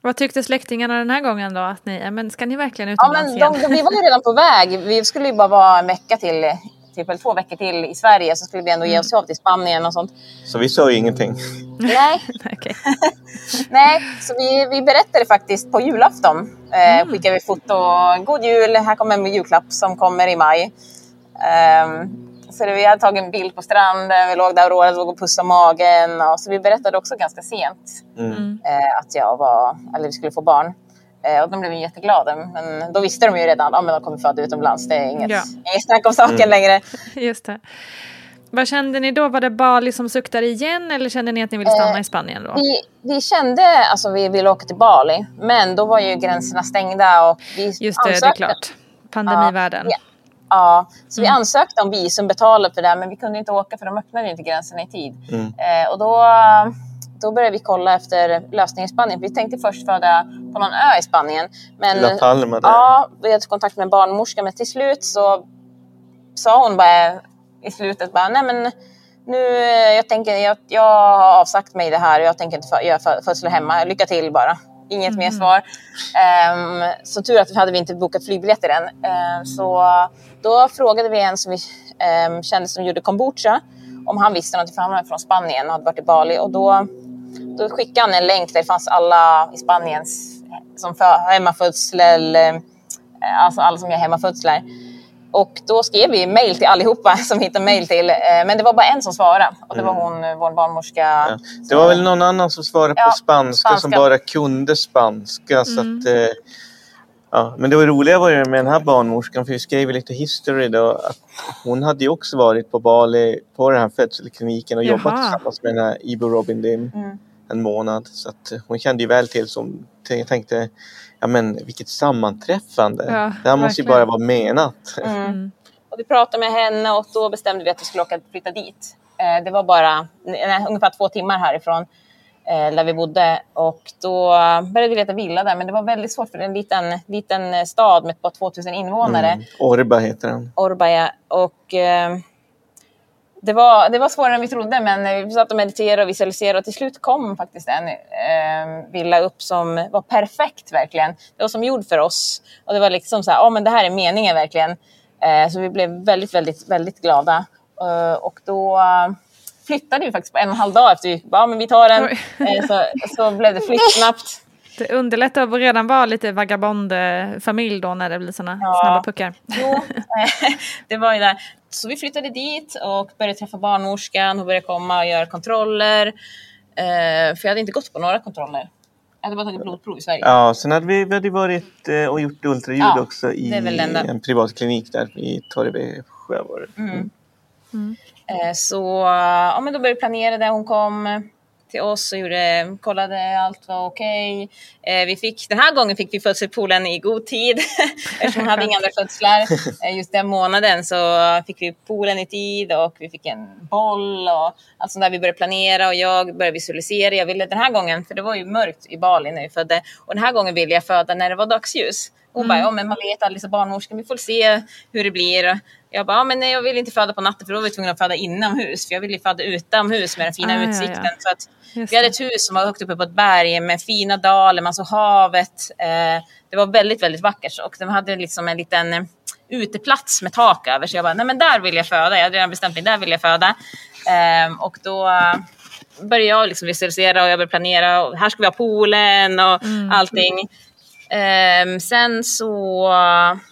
Vad tyckte släktingarna den här gången då? Att ni, ja, men ska ni verkligen Ja, utomlands men igen? de, de, vi var ju redan på väg. Vi skulle ju bara vara en vecka till, typ eller två veckor till i Sverige. Så skulle vi ändå ge oss av till Spanien och sånt. Så vi sa ju ingenting. Nej, (laughs) (laughs) nej. så vi, vi berättade faktiskt på julafton. Eh, skickade vi foto. God jul, här kommer en julklapp som kommer i maj. Ehm, så det, vi hade tagit en bild på stranden, vi låg där Aurora låg och pussade magen. Och, så vi berättade också ganska sent Mm. eh, att jag var, eller vi skulle få barn. Eh, och de blev ju jätteglada. Men då visste de ju redan att ah, men de kommer föda utomlands. Det är inget, Ja. inget snack om saken längre. (laughs) Just det. Vad kände ni då? Var det Bali som suktade igen eller kände ni att ni ville stanna i Spanien då? Vi, vi kände, alltså vi ville åka till Bali, men då var ju gränserna stängda och vi Just det, det är ansökte- klart. Pandemivärlden. Ja. Ja, så Mm. vi ansökte om visum, betalade för det, men vi kunde inte åka för de öppnade inte gränserna i tid. Mm. Eh, och då, då började vi kolla efter lösning i Spanien. Vi tänkte först föda på någon ö i Spanien. Men, La Palma där. Ja, vi hade kontakt med en barnmorska, men till slut så sa hon bara i slutet bara, nej men nu, jag tänker, jag, jag har avsagt mig det här och jag tänker inte för, göra födsel hemma. Lycka till bara. Inget mer svar. Um, så tur att vi hade vi inte bokat flygbiljetter än. Ehm, så då frågade vi en som vi um, kände som gjorde kombucha om han visste något, för han var från Spanien och hade varit i Bali. Och då, då skickade han en länk där det fanns alla i Spaniens som för hemmafödsel, eh, alltså alla som gör hemmafödslar. Och då skrev vi mail till allihopa (laughs) som hittade mail till. eh, Men det var bara en som svarade och det var hon, eh, vår barnmorska. Ja. Det var väl någon annan som svarade på Ja, spanska, som spanska. bara kunde spanska. Så att, eh, ja. Men det var roliga var ju med den här barnmorskan, för vi skrev lite history då, att hon hade ju också varit på Bali på den här födselkliniken och jobbat Jaha. tillsammans med den här Ibo Robin Lim. En månad. Så att hon kände ju väl till som jag tänkte, ja men vilket sammanträffande. Ja, det här måste ju verkligen. bara vara menat. Mm. Och vi pratade med henne och då bestämde vi att vi skulle åka flytta dit. Eh, det var bara nej, ungefär två timmar härifrån eh, där vi bodde och då började vi leta villa där men det var väldigt svårt för det är en liten, liten stad med bara 2000 invånare. Mm. Orba heter den. Orbaja. Och, eh, det, var, det var svårare än vi trodde, men vi satt och mediterade och visualiserade och till slut kom faktiskt en eh, villa upp som var perfekt verkligen. Det var som gjord för oss. Och det var liksom så här, ja men det här är meningen verkligen. Eh, så vi blev väldigt, väldigt, väldigt glada. Eh, och då flyttade vi faktiskt på en och en halv dag efter vi ja men vi tar den. Eh, så, så blev det flytt snabbt. Det underlättar att redan vara lite vagabondfamilj då när det blir såna Ja. snabba puckar. Jo, (laughs) eh, det var ju där. Så vi flyttade dit och började träffa barnmorskan. Hon började komma och göra kontroller. Eh, för jag hade inte gått på några kontroller. Jag hade bara tagit blodprov i Sverige. Ja, sen hade vi, vi hade varit eh, och gjort ultraljud Ja, också i det det en privat klinik där i Torrevieja var det. Mm. Eh, så ja, men då började vi planera där hon kom till oss och gjorde, kollade allt var okej. Eh, vi fick, den här gången fick vi födselpoolen i god tid (laughs) eftersom hon hade inga andra födslar. Eh, just den månaden så fick vi poolen i tid och vi fick en boll och allt sånt där. Vi började planera och jag började visualisera. Jag ville den här gången, för det var ju mörkt i Bali när vi födde och den här gången ville jag föda när det var dagsljus. Hon bara, ja men man vet aldrig så barnmorskan, vi får se hur det blir. Jag bara, ja, men nej, jag vill inte föda på natten för då var vi tvungna att föda inomhus. För jag ville föda utomhus med den fina Ah, ja, utsikten. ja. För att Just vi hade ett hus som var högt uppe på ett berg med fina dalar, man såg havet. Eh, det var väldigt, väldigt vackert. Och de hade liksom en liten eh, uteplats med tak över. Så jag bara, nej men där vill jag föda. Jag hade redan bestämt mig, där vill jag föda. Eh, och då eh, började jag liksom visualisera och jag började planera. Och här ska vi ha poolen och allting. Ehm, sen så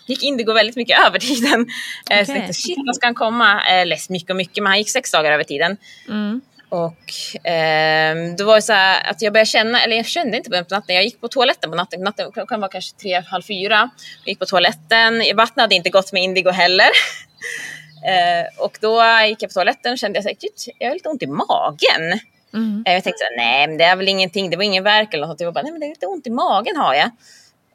gick Indigo väldigt mycket över tiden. Eh, Så jag tänkte, shit, vad ska han komma? Eller mycket och mycket, men han gick sex dagar över tiden. Mm. Och ehm, då var det så här att jag började känna, eller jag kände inte på natten, jag gick på toaletten på natten, natten klockan var kanske tre, halv fyra. Jag gick på toaletten, vattnet hade inte gått med Indigo heller. (laughs) Eh, och då gick jag på toaletten och kände jag att jag har lite ont i magen. Mm. Jag tänkte så här, nej men det är väl ingenting, det var ingen värk eller något. Jag var bara, nej men det är lite ont i magen har jag.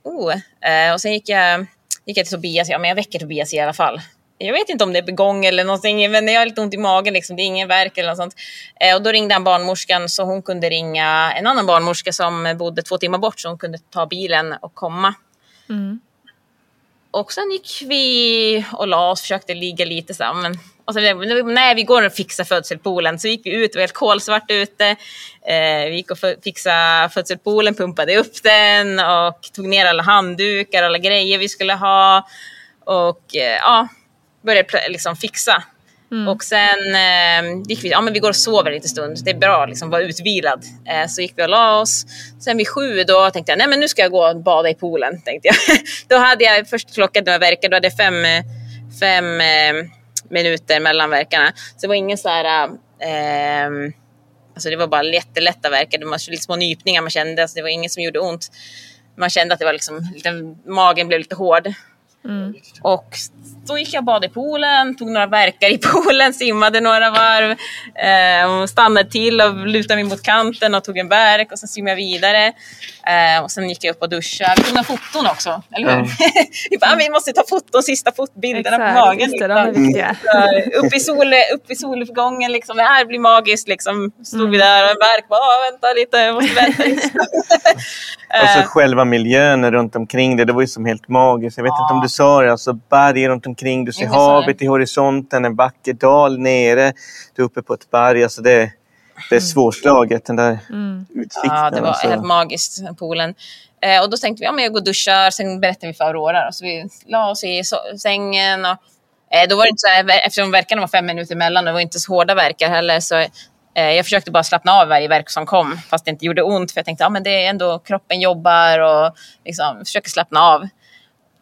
Oh. Eh, och sen gick jag, gick jag till Tobias, ja men jag väcker Tobias i alla fall. Jag vet inte om det är begång eller någonting, men jag har lite ont i magen, liksom. det är ingen värk eller något sånt. Eh, och då ringde han barnmorskan så hon kunde ringa en annan barnmorska som bodde två timmar bort så hon kunde ta bilen och komma. Mm. Och sen gick vi och la oss, försökte ligga lite så men och så, nej, vi går och fixar födselpoolen. Så gick vi ut, det var helt kolsvart ute. Eh, vi gick och fixade födselpoolen, pumpade upp den och tog ner alla handdukar, alla grejer vi skulle ha. Och eh, ja, började liksom fixa. Och sen eh, gick vi, ja men vi går och sover lite stund. Det är bra liksom, vara utvilad. Eh, så gick vi och la oss. Sen vid sju då tänkte jag, nej men nu ska jag gå och bada i poolen. Tänkte jag. (laughs) då hade jag först klockan några verkar, då hade jag fem, fem eh, minuter mellan verkarna. Så det var ingen så här, eh, alltså det var bara jättelätta verkar. Det var lite små nypningar man kände, alltså det var inget som gjorde ont. Man kände att det var liksom, lite, magen blev lite hård. Och då gick jag badade i poolen, tog några verkar i poolen, (laughs) simmade några varv. Eh, och stannade till och lutade mig mot kanten och tog en verk och sen simmade jag vidare. Eh, och sen gick jag upp och duschade. Vi tog några foton också, eller hur? Ja. (laughs) vi, bara, "Ah, vi måste ta foton, sista fotbilderna på magen. liksom. upp, i sol, upp i soluppgången, liksom. det här blir magiskt. Liksom. Stod vi där och en verk, bara, "Ah, vänta lite, jag måste vänta lite. (laughs) Och så Eh, själva miljön runt omkring det, det var ju som helt magiskt. Jag vet inte om du det, alltså berg runt omkring, du ser sa havet i horisonten, en vacker dal nere, du är uppe på ett berg. Alltså det, det är svårslaget, den där utsikten. Ja, det var alltså. helt magiskt, poolen. Eh, och då tänkte vi, ja men jag går och duschar, sen berättade vi för Aurora. Så vi la oss i so- sängen och eh, då var det inte så här, eftersom verkarna var fem minuter emellan, det var inte så hårda verkar heller, så eh, jag försökte bara slappna av varje verk som kom, fast det inte gjorde ont, för jag tänkte, ja men det är ändå, kroppen jobbar och liksom försöker slappna av.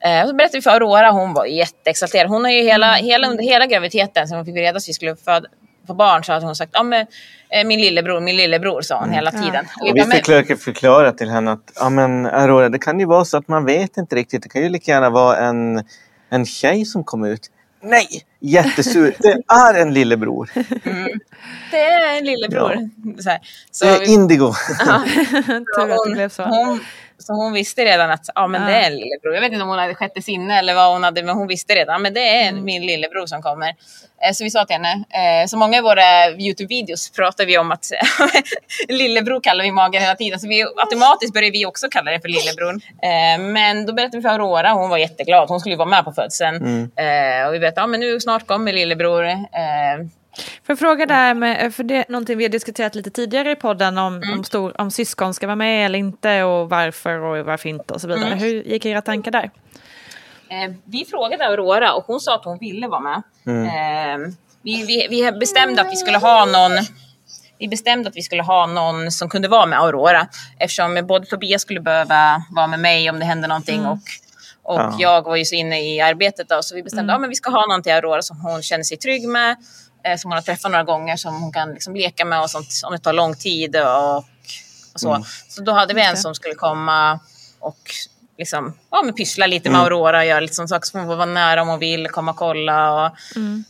Eh, så berättade vi för Aurora, hon var jätteexalterad. Hon har ju hela, hela, under hela graviditeten, sen hon fick reda att vi skulle föda få barn, så hade hon sagt, ja men eh, min lillebror, min lillebror, sa hon hela tiden. Vi Och vi fick förklara till henne att ja, men, Aurora, det kan ju vara så att man vet inte riktigt. Det kan ju lika gärna vara en, en tjej som kom ut. Nej, jättesur. (laughs) Det är en lillebror. Det är en lillebror. Så, här. så Det är vi- Indigo. Ja. (laughs) Så. Hon, så hon visste redan att ja, men Ja. det är lillebror. Jag vet inte om hon hade sjätte sinne eller vad hon hade, men hon visste redan. Men det är Mm. min lillebror som kommer. Eh, Så vi sa till henne, eh, så många i våra Youtube-videos pratar vi om att (laughs) lillebror kallar vi magen hela tiden. Så vi, automatiskt börjar vi också kalla det för lillebror. Eh, Men då berättade vi för Aurora, hon var jätteglad. Hon skulle ju vara med på födseln. Eh, Och vi berättade, ja men nu snart kommer lillebror. Får jag fråga där med, för det är någonting vi har diskuterat lite tidigare i podden om, om, stor, om syskon ska vara med eller inte och varför och varför inte och så vidare. Hur gick era tankar där? Eh, vi frågade Aurora och hon sa att hon ville vara med. Eh, vi, vi, vi bestämde att vi skulle ha någon vi bestämde att vi skulle ha någon som kunde vara med Aurora eftersom både Tobias skulle behöva vara med mig om det hände någonting och, och Ja. jag var ju så inne i arbetet då så vi bestämde att ja, men vi ska ha någon till Aurora som hon känner sig trygg med som hon har träffat några gånger som hon kan liksom leka med och sånt om det tar lång tid och, och så. Så då hade vi en som skulle komma och liksom, ja, men pyssla lite med Aurora och göra lite sånt saker som hon får vara nära om hon vill, komma och kolla. Och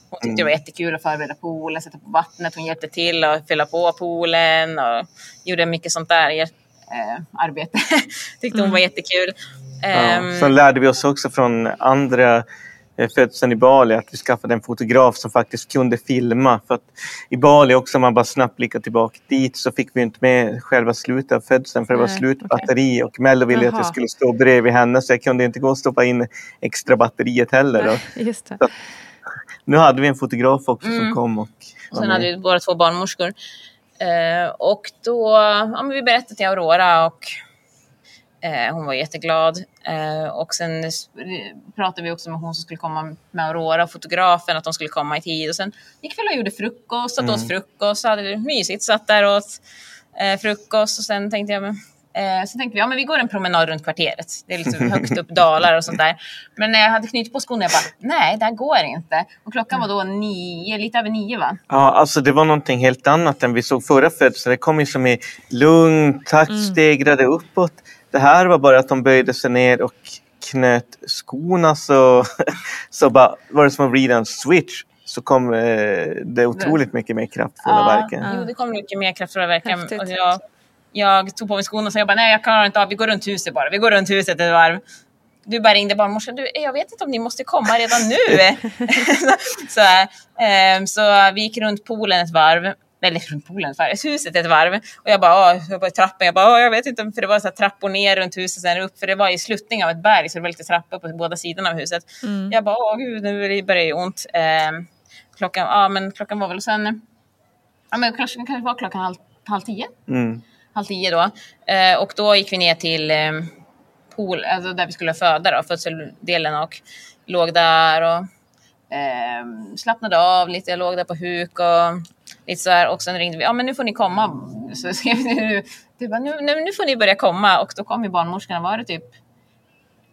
Hon tyckte det var jättekul att förbereda poolen, sätta på vattnet, hon hjälpte till att fylla på poolen och gjorde mycket sånt där eh, arbete. (laughs) tyckte hon var jättekul. Ja. Ehm, Sen lärde vi oss också från andra eh, födseln i Bali att vi skaffade en fotograf som faktiskt kunde filma. För att I Bali också, om man bara snabbt blickar tillbaka dit, så fick vi inte med själva slutet av födseln för det var slut okej. batteri och Mello ville att Jaha. jag skulle stå bredvid henne så jag kunde inte gå och stoppa in extra batteriet heller. Det. Nu hade vi en fotograf också som kom och var Sen hade vi våra två barnmorskor. Eh, och då ja, men vi berättade till Aurora och hon var jätteglad. Eh, och sen pratade vi också med hon som skulle komma med Aurora, fotografen, att de skulle komma i tid. Och sen gick vi och gjorde frukost, satt oss frukost, hade det mysigt, satt där och åt eh, frukost. Och sen tänkte jag, men, eh, så tänkte vi, ja men vi går en promenad runt kvarteret. Det är liksom högt upp (laughs) dalar och sånt där. Men när jag hade knutit på skorna, jag bara, nej, det här går inte. Och klockan var då nio, lite över nio va? Ja, alltså det var någonting helt annat än vi såg förra födseln. Det kom ju som i lugn takt, Mm. stegrade uppåt. Det här var bara att de böjde sig ner och knöt skorna så, så bara var det som att vrida en switch. Så kom eh, det otroligt mycket mer kraftfulla verken. Jo, det kom mycket mer kraftfulla verkan. Häftigt. Och jag, jag tog på mig skorna och sa jag bara, nej jag klarar inte av, vi går runt huset bara. Vi går runt huset ett varv. Du bara ringde barnmorskan, du, jag vet inte om ni måste komma redan nu. (laughs) (laughs) så, ehm, så vi gick runt poolen ett varv. Eller runt poolen, ett varv, huset ett varv. Och jag bara, åh, jag bara i trappen, jag bara, åh, jag vet inte, för det var så här trappor ner runt huset, sen upp, för det var i sluttning av ett berg, så det var lite trappor på båda sidorna av huset. Jag bara, åh gud, nu börjar det ont. Ehm, klockan, ja, men klockan var väl sen, ja, men klockan kanske var klockan halv, halv tio Mm. halv tio då. Eh, och då gick vi ner till eh, pool, alltså där vi skulle föda då, födseldelen och låg där och eh, slappnade av lite. Jag låg där på huk och lite så här. Och sen ringde vi, ja men nu får ni komma. Så (laughs) skrev vi nu, nu, nu, nu får ni börja komma. Och då kom ju barnmorskan, var det typ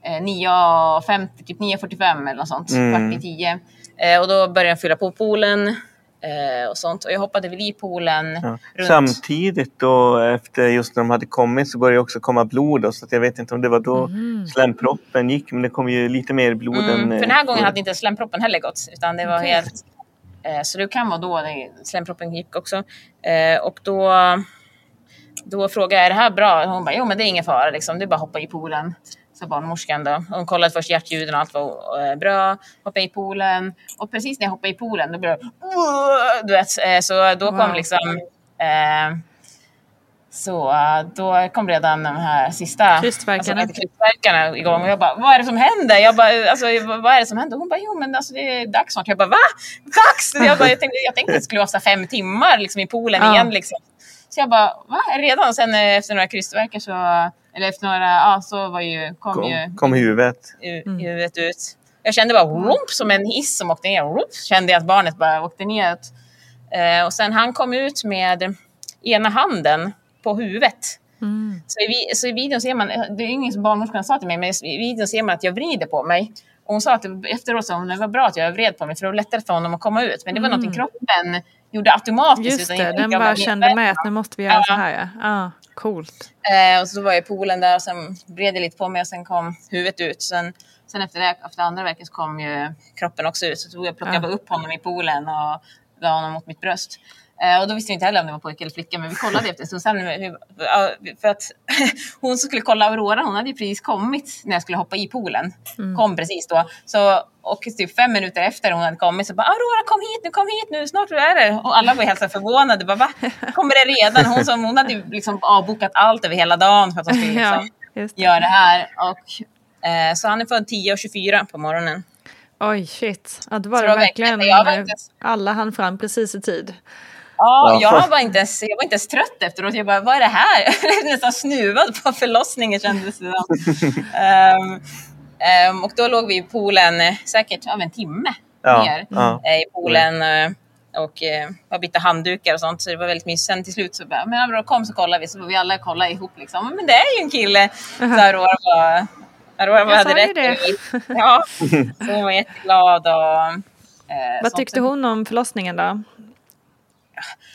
eh, 9.50, typ 9.45 eller något sånt, Mm. kvart i tio. Eh, och då började jag fylla på poolen eh, och sånt. Och jag hoppade väl i poolen Ja. runt Samtidigt då efter just när de hade kommit så började det också komma blod. Då, så att jag vet inte om det var då slemproppen gick men det kom ju lite mer blod än... Mm, eh, för den här gången förr. hade inte slemproppen heller gått. Utan det var helt... Eh, så det kan vara då slemproppen gick också. Eh, och då, då frågade jag, är det här bra? Hon bara, jo men det är ingen fara liksom. Det är bara att hoppa i poolen. Så barnmorskan då. Hon kollade först hjärtljuden och allt var eh, bra. Hoppade i poolen. Och precis när jag hoppade i poolen då blev det... Du vet, så då kom liksom... Eh, så eh, då kom redan de här sista Krystvärkarna. Alltså, igång och jag bara, vad är det som händer? Jag bara, alltså, vad är det som händer? Hon bara, jo men alltså, det är dags snart. Jag bara, va? Dags? Jag, bara, jag, tänkte, jag tänkte att det skulle vara så fem timmar liksom, i poolen Ja. igen. Liksom. Så jag bara, va? Redan? Sen eh, efter några krystvärkar så, eller efter några, ja så var ju, kom ju kom, kom huvudet. hu- huvudet ut. Jag kände bara whoop, som en hiss som åkte ner. Whoop, kände jag att barnet bara åkte ner. Eh, och sen han kom ut med ena handen på huvudet. Så, i, så i videon ser man, det är ingen som barnmorskan sa till mig, men i videon ser man att jag vrider på mig. Och hon sa att efteråt sa hon, det var bra att jag vred på mig för det var lättare för honom att komma ut. Men det var någonting kroppen gjorde automatiskt. Just det, jag- den jag bara kände med att nu måste vi göra Ja. så här. Ja. Ah, coolt. Eh, och så var jag i poolen där och sen vred jag lite på mig och sen kom huvudet ut. Sen sen efter, det, efter andra verken så kom ju kroppen också ut. Så tog jag plockade Ja. bara upp honom i poolen och la honom mot mitt bröst. Eh, och då visste vi inte heller om det var pojke eller flicka, men vi kollade efter en stund. Sen, ja, för att (laughs) hon som skulle kolla Aurora, hon hade ju precis kommit när jag skulle hoppa i poolen. Kom precis då. Så, och typ fem minuter efter hon hade kommit så bara Aurora kom hit nu, kom hit nu, snart är det. Och alla var helt förvånade. Bara, Va? Kommer det redan? Hon, som, hon hade ju liksom avbokat allt över hela dagen för att hon skulle (laughs) Ja, liksom just det. göra det här. Och, eh, så han är född 10.24 på morgonen. Oj, shit. Ja, då var Så det det verkligen... verkligen- eh, Alla hann fram precis i tid. Ja, Ja. jag var, inte ens, jag var inte ens trött efteråt. Jag bara, vad är det här? (laughs) Jag blev nästan snuvad på förlossningen kändes det. (laughs) Ehm, ehm, och då låg vi i poolen säkert över en timme Ja, mer ja. eh, i poolen. eh, Och eh, var bytte handdukar och sånt, så det var väldigt mysigt. Sen till slut så bara, men Aurora kom så kollar vi, så var vi alla kolla ihop liksom. Men det är ju en kille! Så Aurora var, Aurora sa hade rätt. det. (laughs) Ja, så hon var jätteglad och... eh, Vad sånt. tyckte hon om förlossningen då?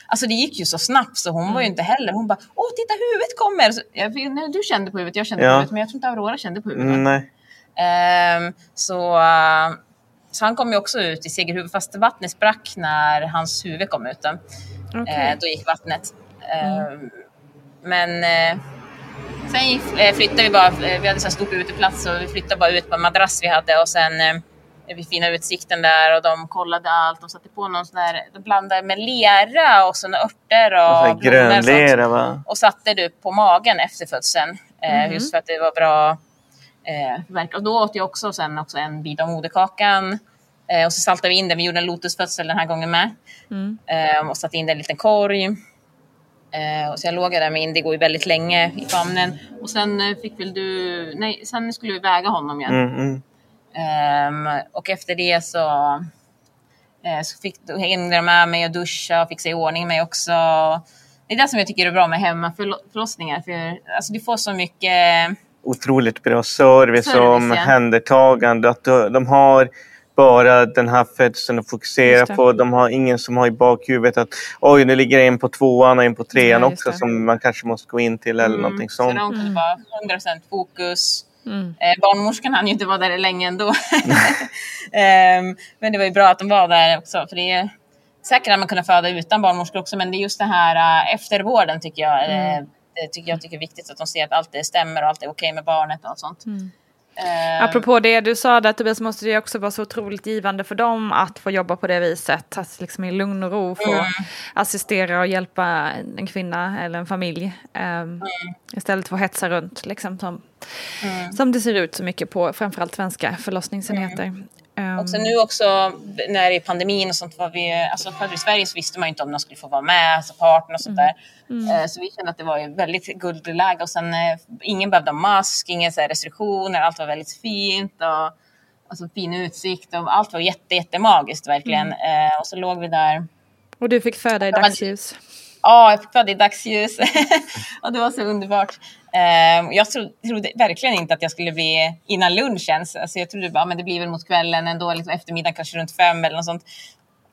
Alltså det gick ju så snabbt så hon var ju inte heller, hon bara åh titta huvudet kommer! Så, jag, inte, du kände på huvudet, jag kände Ja. på huvudet men jag tror inte Aurora kände på huvudet. Mm, nej. Ehm, så, eh, så han kom ju också ut i segerhuvud fast vattnet sprack när hans huvud kom ut. Då, Okej. Eh, då gick vattnet. Ehm, Men eh, sen gick- flyttade vi bara, vi hade så här stort uteplats så vi flyttade bara ut på en madrass vi hade och sen vid fina utsikten där och de kollade allt. De satte på någon sån där, de blandade med lera och såna örter och och grönlera va? och satte du på magen efter födseln. Eh, Just för att det var bra eh, verk. Och då åt jag också sen också en bit av moderkakan. Eh, och så saltade vi in den. Vi gjorde en lotusfödsel den här gången med. Eh, och satte in den i en liten korg. Och så jag låg där med Indigo i väldigt länge i famnen. Och sen fick väl du... Nej, sen skulle vi väga honom igen. Mm, mm. Ehm, och efter det så, eh, så fick, då hängde de med mig och duscha och fixa i ordning mig också. Det är det som jag tycker är bra med hemmaförlossningar. För alltså, du får så mycket... Otroligt bra service, Service, och ja. omhändertagande. Att de, de har bara den här födseln att fokusera på. De har ingen som har i bakhuvudet att oj, nu ligger en på tvåan och en på trean Ja, också det. som man kanske måste gå in till eller någonting Så sånt. de kunde bara 100% fokus. Mm. Eh, barnmorskan hann ju inte vara där länge ändå. (laughs) Ehm, men det var ju bra att de var där också. För det är, säkert hade man kunnat föda utan barnmorskor också, men det är just den här eh, eftervården tycker jag. eh, det tycker jag tycker är viktigt att de ser att allt det stämmer och allt är okej med barnet och allt sånt. Ehm, Apropå det du sa där Tobias, måste det också vara så otroligt givande för dem att få jobba på det viset. Att liksom i lugn och ro få assistera och hjälpa en kvinna eller en familj. ehm, Istället för att hetsa runt liksom, som, som det ser ut så mycket på framförallt svenska förlossningsenheter. Ehm, Och sen nu också när det är pandemin och sånt var vi, alltså för i Sverige så visste man ju inte om de skulle få vara med, alltså partner och sånt där. Eh, Så vi kände att det var väldigt guldläge och sen eh, ingen behövde mask, inga så restriktioner, allt var väldigt fint och alltså fin utsikt och allt var jätte, jättemagiskt verkligen. Eh, och så låg vi där och du fick föda i dagsljus. Ja, jag fick föda i dagsljus. (laughs) och det var så underbart. Ehm, jag trodde verkligen inte att jag skulle bli innan lunch ens. Alltså jag trodde bara, men det blir väl mot kvällen ändå, liksom eftermiddagen kanske runt fem eller något sånt.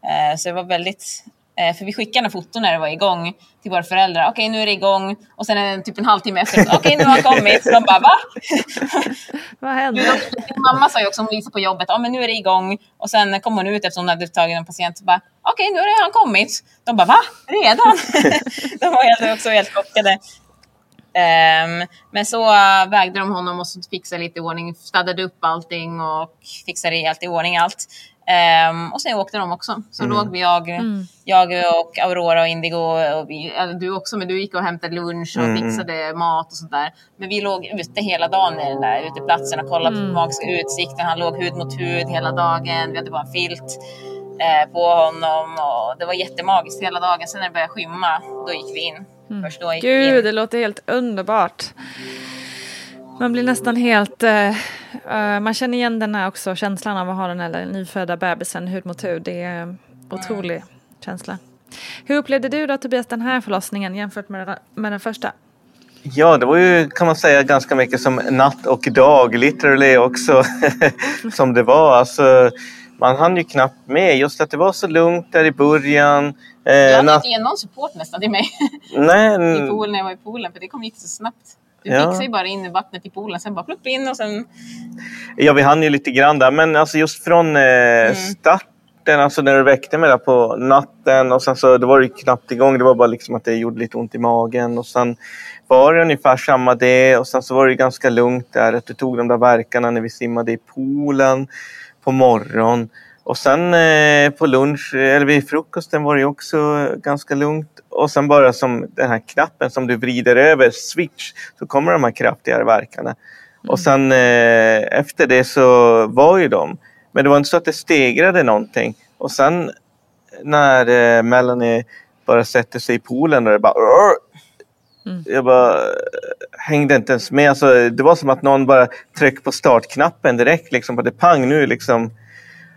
Ehm, så det var väldigt eh, för vi skickade foton när det var igång till våra föräldrar. Okej, nu är det igång. Och sen en, typ en halvtimme efter. Okej, nu har han kommit. Så de bara, va? (laughs) Vad hände? Min mamma sa ju också, hon visade på jobbet, ja men nu är det igång. Och sen kom hon ut efter hon hade tagit en patient och bara, okej nu har han kommit. De bara, va? Redan? (laughs) de var helt, också helt chockade. Ehm, men så äh, vägde de honom och så fixade lite i ordning, städade upp allting och fixade helt i ordning allt. Ehm, och sen åkte de också. Så låg vi, jag, jag och Aurora och Indigo, och vi, du också, men du gick och hämtade lunch och fixade mat och sånt där. Men vi låg ute hela dagen i den där uteplatsen och kollade på den magiska utsikten. Han låg hud mot hud hela dagen. Vi hade bara en filt eh, på honom och det var jättemagiskt hela dagen. Sen när det började skymma, då gick vi in. Först då gick vi Gud, in. det låter helt underbart. Man blir nästan helt... eh, man känner igen den här också känslan av att ha den här nyfödda bebisen hud mot hud. Det är en otrolig känsla. Hur upplevde du då Tobias den här förlossningen jämfört med, den- med den första? Ja, det var ju kan man säga ganska mycket som natt och dag, literally också, (laughs) som det var. Alltså, man hann ju knappt med, just att det var så lugnt där i början. Eh, Jag hade natt- inte ge någon support nästan till mig Nej, (laughs) i mm, poolen när jag var i poolen för det kom gick så snabbt. Du Ja. fixar ju bara in i vattnet i poolen, sen bara plupp in och sen... Ja, vi hann ju lite grann där, men alltså just från eh, starten, alltså när du väckte mig där på natten och sen så det var det knappt igång. Det var bara liksom att det gjorde lite ont i magen och sen var det ungefär samma det och sen så var det ganska lugnt där att du tog de där verkarna när vi simmade i poolen på morgon. Och sen eh, på lunch, eller vid frukosten var det också ganska lugnt. Och sen bara som den här knappen som du vrider över, switch, så kommer de här kraftigare verkarna. Och sen eh, efter det så var ju de. Men det var inte så att det stegrade någonting. Och sen när eh, Melanie bara sätter sig i poolen och det bara... "Åh!" Jag bara eh, hängde inte ens med. Alltså, det var som att någon bara tryckte på startknappen direkt. Liksom, på det pang nu liksom.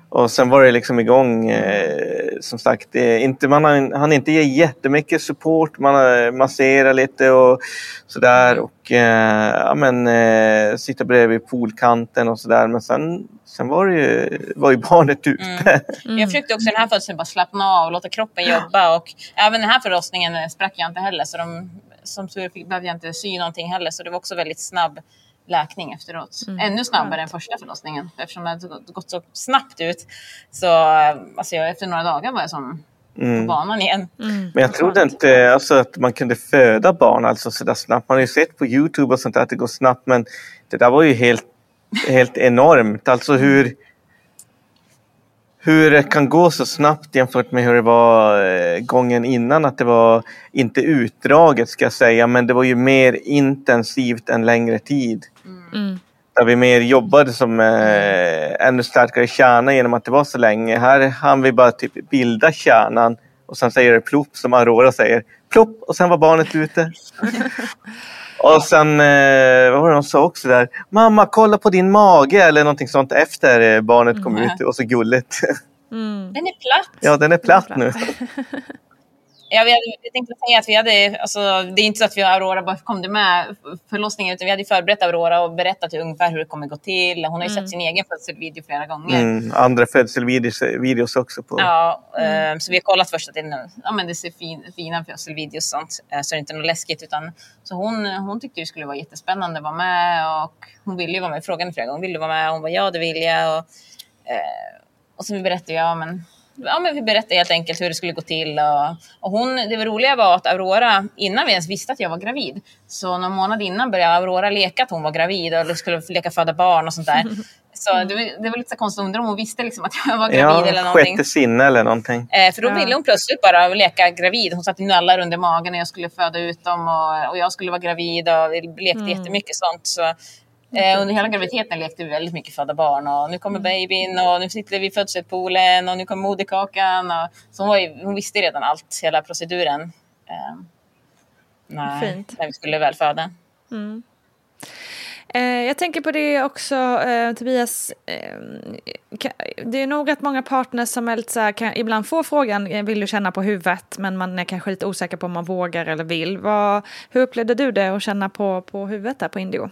Och sen var det liksom igång. Eh, som sagt, det inte, man har, han inte ge jättemycket support. Man har masserat lite och sådär. Och eh, ja, men, eh, sitta bredvid poolkanten och sådär. Men sen, sen var, det ju, var ju barnet ute. Jag försökte också i den här födseln bara slappna av och låta kroppen jobba. Och även den här förlossningen eh, sprack jag inte heller. Så de, som tur fick behövde jag inte sy någonting heller. Så det var också väldigt snabb läkning efteråt. Ännu snabbare än första förlossningen. Eftersom det hade gått- så snabbt ut. Så eh, alltså, jag, efter några dagar var jag som på banan igen. Men jag trodde inte alltså, att man kunde föda barn alltså sådär snabbt. Man har ju sett på Youtube och sånt där att det går snabbt men det där var ju helt, helt enormt. Alltså hur, hur det kan gå så snabbt jämfört med hur det var eh, gången innan. Att det var inte utdraget ska jag säga men det var ju mer intensivt en längre tid. Där vi mer jobbade som eh, ännu starkare kärna genom att det var så länge. Här hann vi bara typ bilda kärnan och sen säger det plopp som Aurora säger. Plopp och sen var barnet ute. (laughs) och sen, eh, vad var det de sa också där? Mamma kolla på din mage eller någonting sånt efter eh, barnet kom ut. Det var så gulligt. (laughs) Den är platt. ja, den är platt nu. Ja, vi hade, jag tänkte säga att vi hade, alltså, det är inte så att vi och Aurora bara kom det med förlossningen, utan vi hade förberett Aurora och berättat ungefär hur det kommer gå till. Hon har ju sett sin egen födselvideo flera gånger. Mm, andra födselvideos videos också på. Ja, eh, så vi har kollat först att det, ja, men det ser fin, fina födselvideos och sånt, eh, så det är inte något läskigt. Utan, så hon, hon tyckte det skulle vara jättespännande att vara med och hon ville ju vara med. Jag frågade henne flera gånger, vill du vara med? Hon var ja, det vill jag. Och, eh, och så vi berättade jag, men Ja, men vi berättade helt enkelt hur det skulle gå till. Och, och hon, det var roliga var att Aurora, innan vi ens visste att jag var gravid, så någon månad innan började Aurora leka att hon var gravid och skulle leka föda barn och sånt där. (laughs) Så det var, det var lite så konstigt, undra om hon visste liksom att jag var gravid eller Ja, någonting. sjätte sinne eller någonting. Eh, för då ville hon plötsligt bara leka gravid. Hon satte nallar under magen när jag skulle föda ut dem och, och jag skulle vara gravid och vi lekte jättemycket sånt. Så, eh, under hela graviditeten lekte vi väldigt mycket föda barn och nu kommer babyn och nu sitter vi i födselpoolen och nu kommer moderkakan. Och, så hon, var ju, hon visste redan allt, hela proceduren. Eh, när, Fint. när vi skulle väl föda. Eh, jag tänker på det också, eh, Tobias. Eh, ka- det är nog rätt många partners som är lite så här, kan ibland få frågan, eh, vill du känna på huvudet? Men man är kanske lite osäker på om man vågar eller vill. Vad, hur upplevde du det att känna på, på huvudet där på Indio?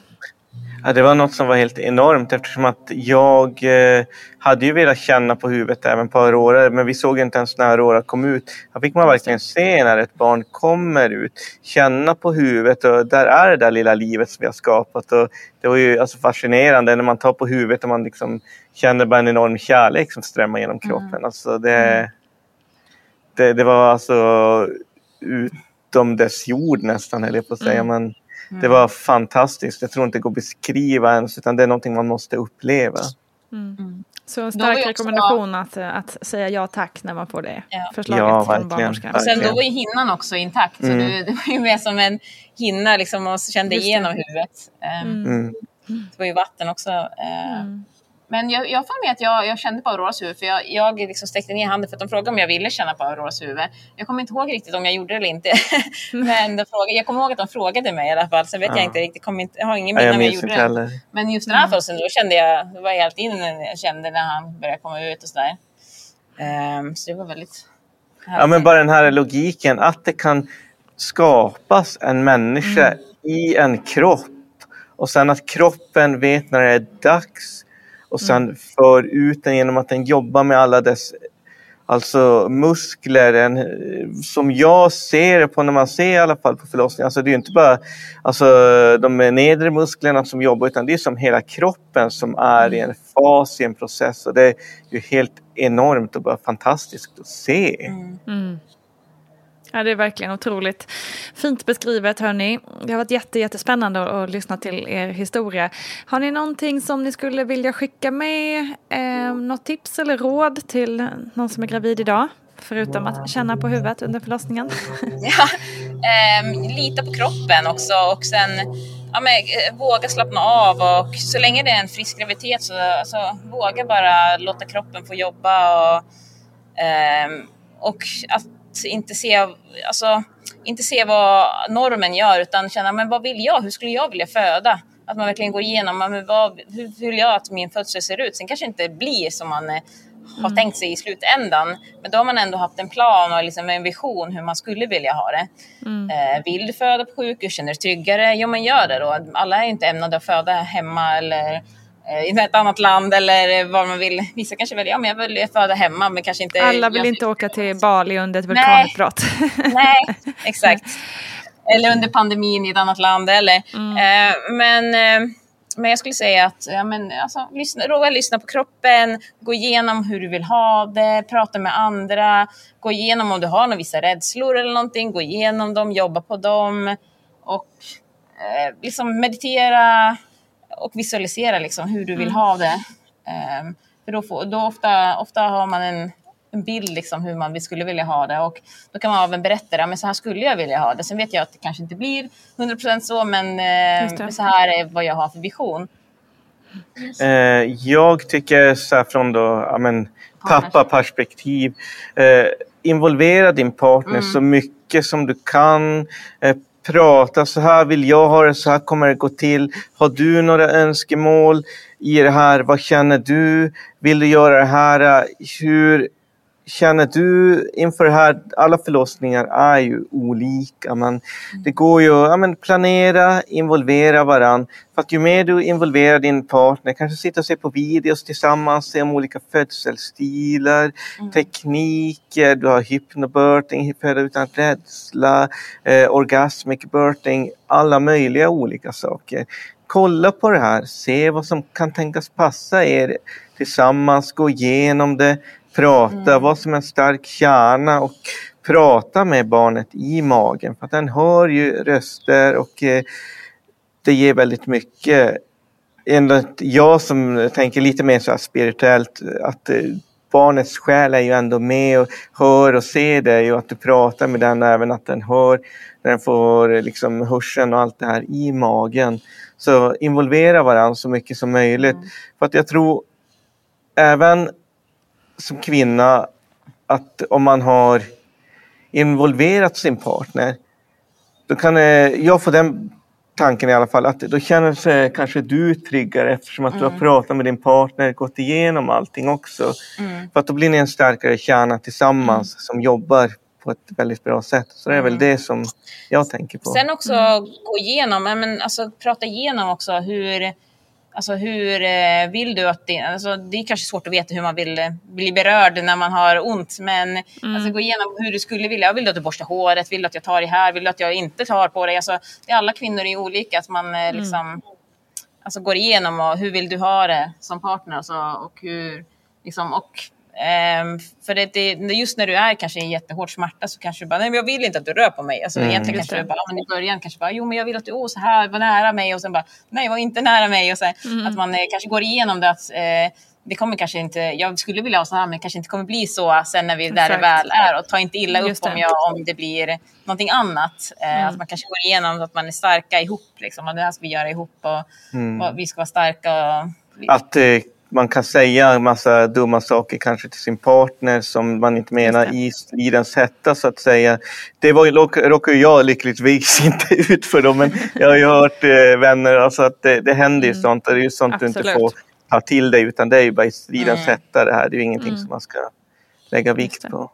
Ja, det var något som var helt enormt eftersom att jag eh, hade ju velat känna på huvudet även på Aurora men vi såg inte ens när Aurora kom ut. Här fick man verkligen se när ett barn kommer ut, känna på huvudet och där är det där lilla livet som vi har skapat. Och det var ju alltså fascinerande när man tar på huvudet och man liksom känner bara en enorm kärlek som strömmar genom kroppen. Alltså det, det, det var alltså utom dess jord nästan höll jag på att säga. Men det var fantastiskt. Jag tror inte det går att beskriva ens utan det är någonting man måste uppleva. Så en stark också- rekommendation att, att säga ja tack när man får det Ja. förslaget Ja, från verkligen. barnmorskan. Och sen då var ju hinnan också intakt. Så Mm. det, var ju mer som en hinna liksom, och kände Just det. igenom huvudet. Um, Mm. Det var ju vatten också. eh. Men jag, jag får med att jag, jag kände på Auroras huvud. För jag, jag liksom sträckte ner handen för att de frågade om jag ville känna på Auroras huvud. Jag kommer inte ihåg riktigt om jag gjorde det eller inte. (laughs) Men de frågade, jag kommer ihåg att de frågade mig i alla fall. Sen vet jag Ja. inte riktigt. Kommer inte, jag har ingen minne jag om jag gjorde det. heller. Men just den här födelsen, då kände jag, det var helt innan jag kände när han började komma ut och sådär. Um, så det var väldigt Ja, men bara den här logiken att det kan skapas en människa i en kropp och sen att kroppen vet när det är dags och sen för ut den genom att den jobbar med alla dess Alltså muskler, en, som jag ser på när man ser i alla fall på förlossningen, alltså det är ju inte bara alltså, de nedre musklerna som jobbar utan det är som hela kroppen som är i en fas i en process. Och det är ju helt enormt och bara fantastiskt att se. Mm. Ja, det är verkligen otroligt fint beskrivet hörni. Det har varit jätte, jättespännande att lyssna till er historia. Har ni någonting som ni skulle vilja skicka med? Eh, något tips eller råd till någon som är gravid idag? Förutom att känna på huvudet under förlossningen. (laughs) ja, eh, lita på kroppen också och sen ja, men, eh, våga slappna av och så länge det är en frisk graviditet så alltså, våga bara låta kroppen få jobba och, eh, och att inte se, alltså, inte se vad normen gör utan känna men vad vill jag, hur skulle jag vilja föda? Att man verkligen går igenom men vad, hur vill jag att min födsel ser ut? Sen kanske det inte blir som man eh, har mm. tänkt sig i slutändan. Men då har man ändå haft en plan och liksom en vision hur man skulle vilja ha det. Mm. Eh, vill du föda på sjukhus, känner du dig tryggare? Ja, men gör det då. Alla är inte ämnade att föda hemma eller i ett annat land eller var man vill. Vissa kanske väljer, ja men jag vill föda hemma men kanske inte. Alla vill inte åka till Bali under ett vulkanutbrott. Nej, (laughs) Nej exakt. (laughs) Eller under pandemin i ett annat land eller. Mm. Eh, men, eh, men jag skulle säga att ja, men, alltså, lyssna, råga lyssna på kroppen, gå igenom hur du vill ha det, prata med andra, gå igenom om du har några vissa rädslor eller någonting, gå igenom dem, jobba på dem och eh, liksom meditera, och visualisera liksom hur du vill mm. ha det. Um, för då, får, då ofta, ofta har man en, en bild liksom hur man skulle vilja ha det och då kan man även berätta men så här skulle jag vilja ha det. Sen vet jag att det kanske inte blir 100% så men eh, så här är vad jag har för vision. Eh, jag tycker så här från då, ja, men, pappa-perspektiv, eh, involvera din partner mm. så mycket som du kan. Prata, så här vill jag ha det, så här kommer det gå till. Har du några önskemål i det här? Vad känner du? Vill du göra det här? Hur känner du inför det här? Alla förlossningar är ju olika. Men det går ju att ja, planera, involvera varandra. För att ju mer du involverar din partner, kanske sitta och se på videos tillsammans, se om olika födselstilar, mm. tekniker, du har hypnobirthing, föda utan rädsla, eh, orgasmic birthing, alla möjliga olika saker. Kolla på det här, se vad som kan tänkas passa er tillsammans, gå igenom det, prata, mm. vara som en stark kärna och prata med barnet i magen. För att den hör ju röster och eh, det ger väldigt mycket. Jag som tänker lite mer så spirituellt, att eh, barnets själ är ju ändå med och hör och ser dig och att du pratar med den även att den hör, den får liksom hörseln och allt det här i magen. Så involvera varandra så mycket som möjligt. Mm. För att jag tror även som kvinna att om man har involverat sin partner, då kan jag få den tanken i alla fall att då känner sig kanske du tryggare eftersom att mm. du har mm. pratat med din partner, gått igenom allting också. Mm. För att då blir ni en starkare kärna tillsammans mm. som jobbar på ett väldigt bra sätt. Så det är väl mm. det som jag tänker på. Sen också mm. gå igenom, men alltså prata igenom också hur Alltså hur eh, vill du att det... Alltså det är kanske svårt att veta hur man vill eh, bli berörd när man har ont. Men mm. alltså, gå igenom hur du skulle vilja. Vill du att du borstar håret? Vill du att jag tar i här? Vill du att jag inte tar på dig? Alltså, alla kvinnor är olika. Att man mm. liksom, alltså, går igenom och hur vill du ha det som partner? Alltså, och hur, liksom, och Um, för det, det, just när du är kanske i en jättehård smärta så kanske du bara, nej men jag vill inte att du rör på mig. Alltså, mm. Egentligen kanske du bara, men i början kanske bara, jo men jag vill att du, åh så här, var nära mig och sen bara, nej var inte nära mig. Och så mm. Att man eh, kanske går igenom det att eh, det kommer kanske inte, jag skulle vilja ha så här men kanske inte kommer bli så sen när vi där det väl är. Och ta inte illa upp om, jag, om det blir någonting annat. Eh, mm. Att man kanske går igenom att man är starka ihop. Liksom, och det här ska vi göra ihop och, mm. och vi ska vara starka. Och, att eh, man kan säga en massa dumma saker kanske till sin partner som man inte menar i stridens hetta så att säga. Det var, råkar jag lyckligtvis (laughs) inte ut för då, men jag har ju hört eh, vänner, alltså att det, det händer ju mm. sånt. Det är ju sånt Absolut. du inte får ta till dig utan det är ju bara i stridens mm. hetta det här. Det är ju ingenting mm. som man ska lägga vikt på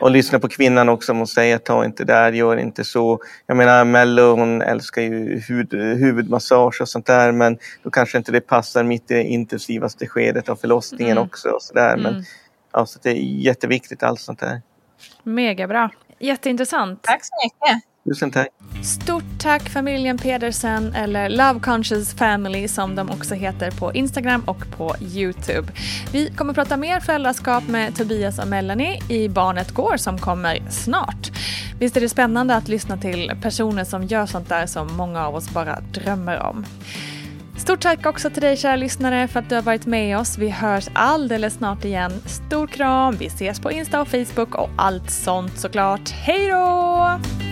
och lyssna på kvinnan också. Hon säger ta inte där, gör inte så. Jag menar Mello hon älskar ju huvud, huvudmassage och sånt där men då kanske inte det passar mitt i det intensivaste skedet av förlossningen mm. också. Och så där. Men mm. Ja, så det är jätteviktigt allt sånt där. Mega bra. Jätteintressant. Tack så mycket. Tusen tack. Stort tack familjen Pedersen eller Love Conscious Family som de också heter på Instagram och på Youtube. Vi kommer prata mer föräldraskap med Tobias och Melanie i Barnet Går som kommer snart. Visst är det spännande att lyssna till personer som gör sånt där som många av oss bara drömmer om. Stort tack också till dig kära lyssnare för att du har varit med oss. Vi hörs alldeles snart igen. Stor kram, vi ses på Insta och Facebook och allt sånt såklart. Hej då!